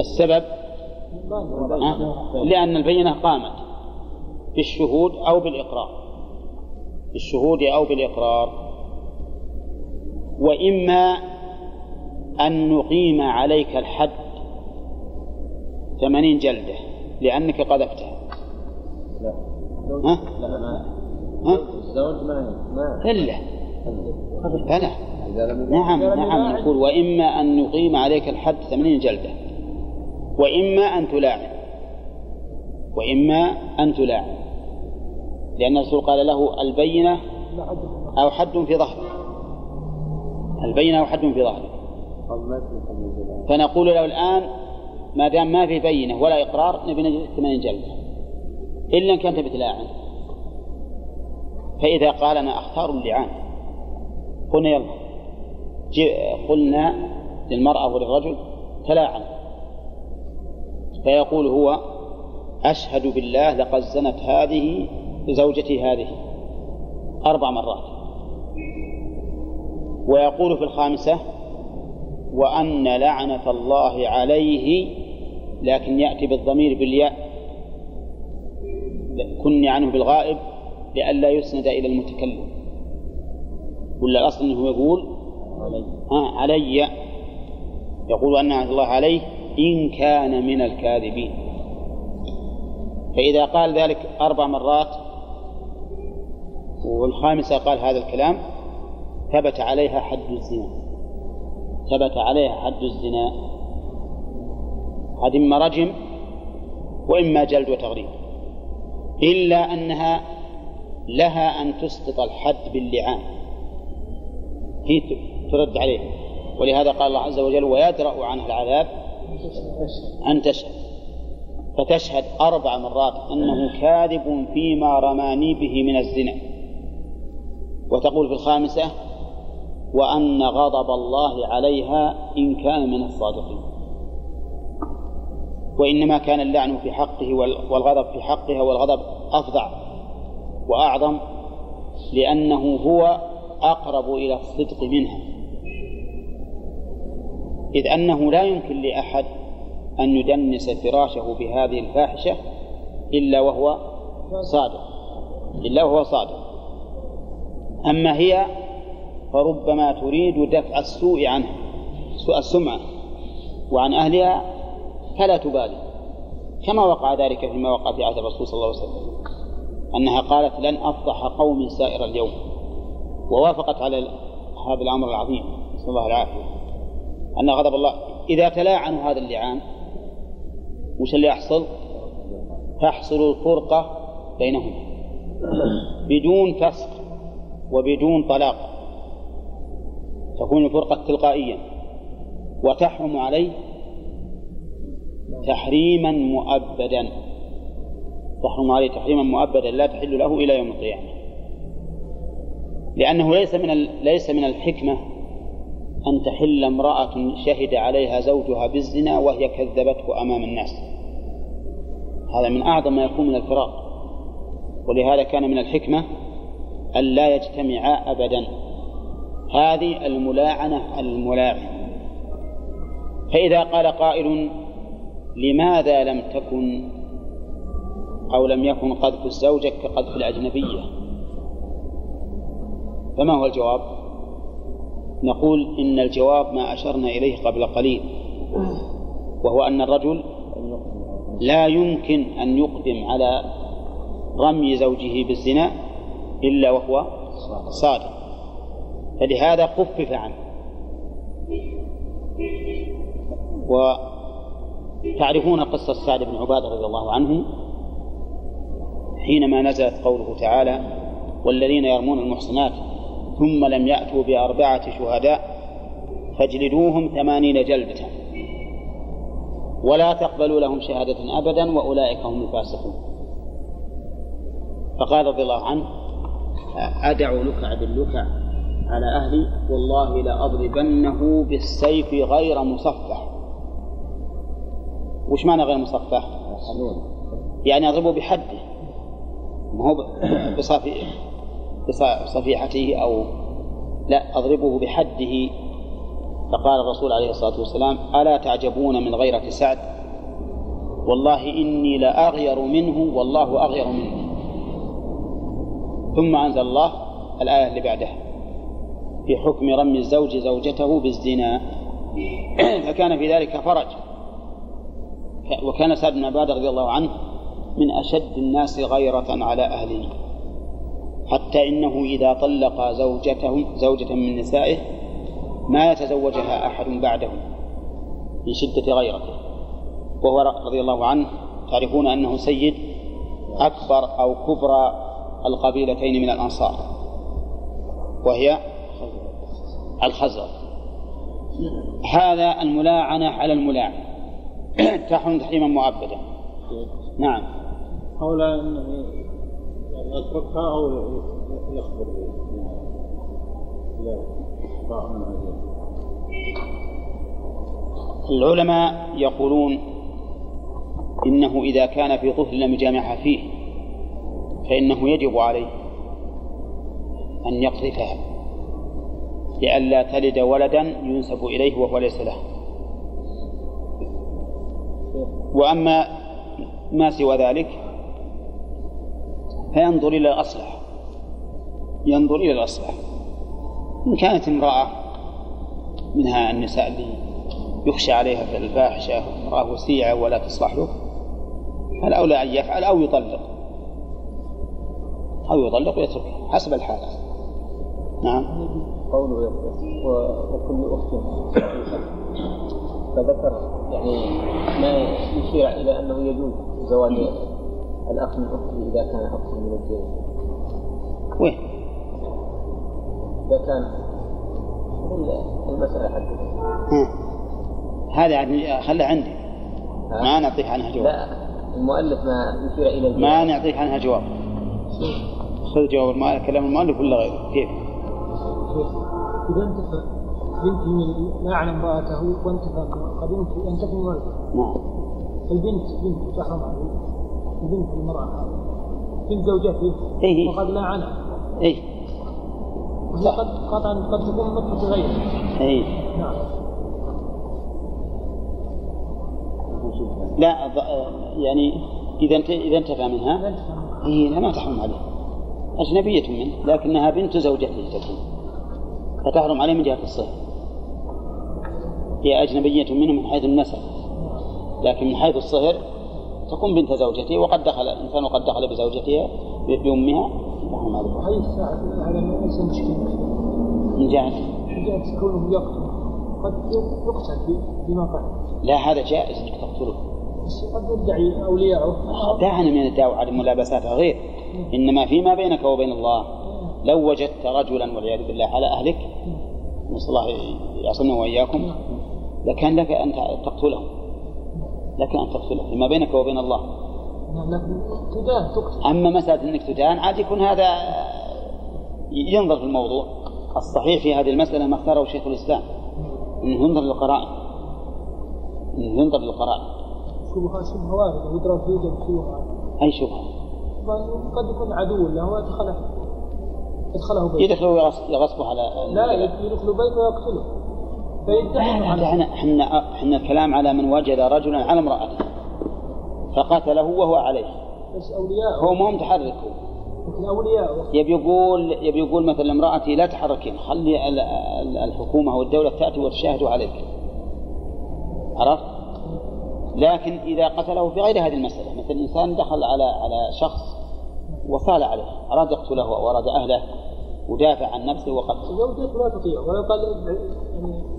السبب لأن البينة قامت بالشهود أو بالإقرار. بالشهود أو بالإقرار. وإما أن نقيم عليك الحد ثمانين جلدة لأنك قذفتها لا. ها؟ لا؟ الزوج ما إلا. بلى. نعم نعم يقول وإما أن نقيم عليك الحد ثمانين جلدة. وإما أن تلاعن. وإما أن تلاعن. لأن الرسول قال له البينة أو حد في ظهرك البينة أو حد في ظهرك فنقول له الآن ما دام ما في بينة ولا إقرار نبي نجلس ثمانين جلدة. إلا إن كنت بتلاعن. فإذا قال أنا أختار اللعان. قلنا يلا. قلنا للمرأة وللرجل تلاعن. فيقول هو أشهد بالله لقد زنت هذه زوجتي هذه أربع مرات. ويقول في الخامسة وأن لعنة الله عليه لكن يأتي بالضمير بالياء كني عنه بالغائب لئلا يسند إلى المتكلم. ولا الأصل أنه يقول ها علي. يقول أن الله عليه إن كان من الكاذبين. فإذا قال ذلك أربع مرات والخامسة قال هذا الكلام ثبت عليها حد الزنا. ثبت عليها حد الزنا. هذه إما رجم وإما جلد وتغريب. إلا أنها لها أن تسقط الحد باللعان. هي ترد عليه. ولهذا قال الله عز وجل ويدرأ عنها العذاب أن تشهد. فتشهد أربع مرات أنه كاذب فيما رماني به من الزنا. وتقول في الخامسة وأن غضب الله عليها إن كان من الصادقين. وإنما كان اللعن في حقه والغضب في حقها والغضب أفظع. وأعظم لأنه هو أقرب إلى الصدق منها. إذ أنه لا يمكن لأحد أن يدنس فراشه بهذه الفاحشة إلا وهو صادق. إلا وهو صادق. أما هي فربما تريد دفع السوء عنها سوء السمعة وعن أهلها فلا تبالي كما وقع ذلك فيما وقع في عهد الرسول صلى الله عليه وسلم. أنها قالت لن أفضح قومي سائر اليوم. ووافقت على هذا الأمر العظيم نسأل الله العافية. أن غضب الله. إذا تلاعنوا هذا اللعان وش اللي يحصل؟ تحصل الفرقة بينهم. بدون فسق وبدون طلاق. تكون الفرقة تلقائيا. وتحرم عليه تحريما مؤبدا. تحرم عليه تحريما مؤبدا لا تحل له إلى يوم القيامة. لأنه ليس من ليس من الحكمة أن تحل امرأة شهد عليها زوجها بالزنا وهي كذبته أمام الناس. هذا من أعظم ما يكون من الفراق. ولهذا كان من الحكمة أن لا يجتمعا أبدا. هذه الملاعنة الملاعن فإذا قال قائل لماذا لم تكن أو لم يكن قذف الزوجة كقذف الأجنبية. فما هو الجواب؟ نقول إن الجواب ما أشرنا إليه قبل قليل وهو أن الرجل لا يمكن أن يقدم على رمي زوجه بالزنا إلا وهو صادق. فلهذا خفف عنه. وتعرفون قصة سعد بن عبادة رضي الله عنه؟ حينما نزلت قوله تعالى والذين يرمون المحصنات ثم لم يأتوا بأربعة شهداء فاجلدوهم ثمانين جلدة. ولا تقبلوا لهم شهادة أبدا وأولئك هم الفاسقون. فقال رضي الله عنه أدع لكع باللكع على أهلي والله لأضربنه بالسيف غير مصفح. وش معنى غير مصفح؟ يعني أضربه بحده. ما هو بصفي بصفيحته أو لا أضربه بحده. فقال الرسول عليه الصلاة والسلام ألا تعجبون من غيرة سعد؟ والله إني لأغير منه والله أغير منه. ثم أنزل الله الآية اللي بعدها في حكم رمي الزوج زوجته بالزنا. فكان في ذلك فرج. وكان سعد بن عبادة رضي الله عنه من أشد الناس غيرة على أهله حتى إنه إذا طلق زوجته زوجة من نسائه ما يتزوجها أحد بعده من شدة غيرته. وهو رضي الله عنه تعرفون أنه سيد أكبر أو كبرى القبيلتين من الأنصار وهي الخزرج. هذا الملاعنة على الملاعن. تحرم تحريما مؤبدا. نعم. حول يعني يتركها يخبر يقطع من هذه العلماء يقولون إنه إذا كان في طفل لم يجامعها فيه فإنه يجب عليه أن يقذفها لئلا تلد ولدا ينسب إليه وهو ليس له. وأما ما سوى ذلك فينظر إلى الأصلح. ينظر إلى الأصلح. إن كانت امرأة منها النساء اللي يخشى عليها في الفاحشة امرأة وسيعة ولا تصلح له فالأولى أن يفعل أو يطلق. أو يطلق ويتركها حسب الحال نعم. قوله وكل أخت فذكر يعني ما يشير إلى أنه يجوز زواج الأخ من أخته إذا كان أخ من الجنس وين؟ إذا كان المسألة حقته ها. هذا يعني خلها عندي. ما نعطيك عنها جواب. لا المؤلف ما يشير إلى الجواز ما نعطيك عنها جواب. خذ جواب المؤلف كلام المؤلف ولا غيره؟ كيف؟ إذا انتفى بنتي من لعن امرأته وانتفى قبنت ينتفي ولده نعم. البنت بنت تحرم البنت المرأة. بنت زوجته. إيه. وقد لعنها اي وهي قد قطعا قد تكون مثل غيره. اي نعم. لا يعني إذا انت إذا انتفى منها. لا. هي لا ما تحرم عليه. أجنبية منه لكنها بنت زوجته تكون. فتحرم عليه من جهة الصهر هي أجنبية منه من حيث النسب. لكن من حيث الصهر تكون بنت زوجته وقد دخل الإنسان وقد دخل بزوجتها ب- بأمها. تحرم عليه وهي الساعة هذا ليس مشكلة من جهة؟ من جهة كونه يقتل قد يقتل بما فعل لا هذا جائز إنك تقتله. بس قد يدعي أولياءه دعنا من الدعوة على ملابسات غير. إنما فيما بينك وبين الله. لو وجدت رجلا والعياذ بالله على أهلك نسأل الله يعصمنا وإياكم لكان لك أن تقتله. لك أن تقتله فيما بينك وبين الله. لكن تدان تقتل أما مسألة أنك تدان عاد يكون هذا ينظر في الموضوع. الصحيح في هذه المسألة ما اختاره شيخ الإسلام. أنه ينظر للقرائن. أنه ينظر للقرائن. شبهة شبهة واردة. ويضرب يوجد شبهة أي شبهة؟ قد يكون عدو له ويدخله يدخله. يغصبه على لا يدخل بيته ويقتله. إحنا إحنا الكلام على من وجد رجلا على امرأته. فقتله وهو عليه. بس أولياء. هو ما هو متحرك. لكن أولياء. يبي يقول يبي يقول مثلا امرأتي لا تحركين خلي ال- ال- الحكومة أو الدولة تأتي وتشاهد عليك. عرفت؟ لكن إذا قتله في غير هذه المسألة. مثل إنسان دخل على على شخص وصال عليه أراد يقتله أو أراد أهله ودافع عن نفسه وقتله. زوجته لا تطيع ولو قال يعني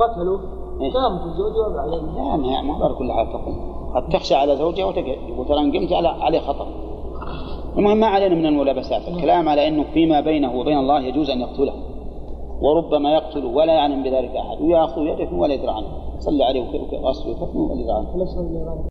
قتلوا. قامت الزوجة وضع عليه لا ما ما على كل حال تقوم قد تخشى على زوجها وتقعد وترى إن قمت على عليه خطر المهم ما علينا من الملابسات الكلام على أنه فيما بينه وبين الله يجوز أن يقتله وربما يقتل ولا يعلم بذلك أحد ويأخذ يده ولا يدري عنه صلى عليه وأصله وكفه ولا يدري عنه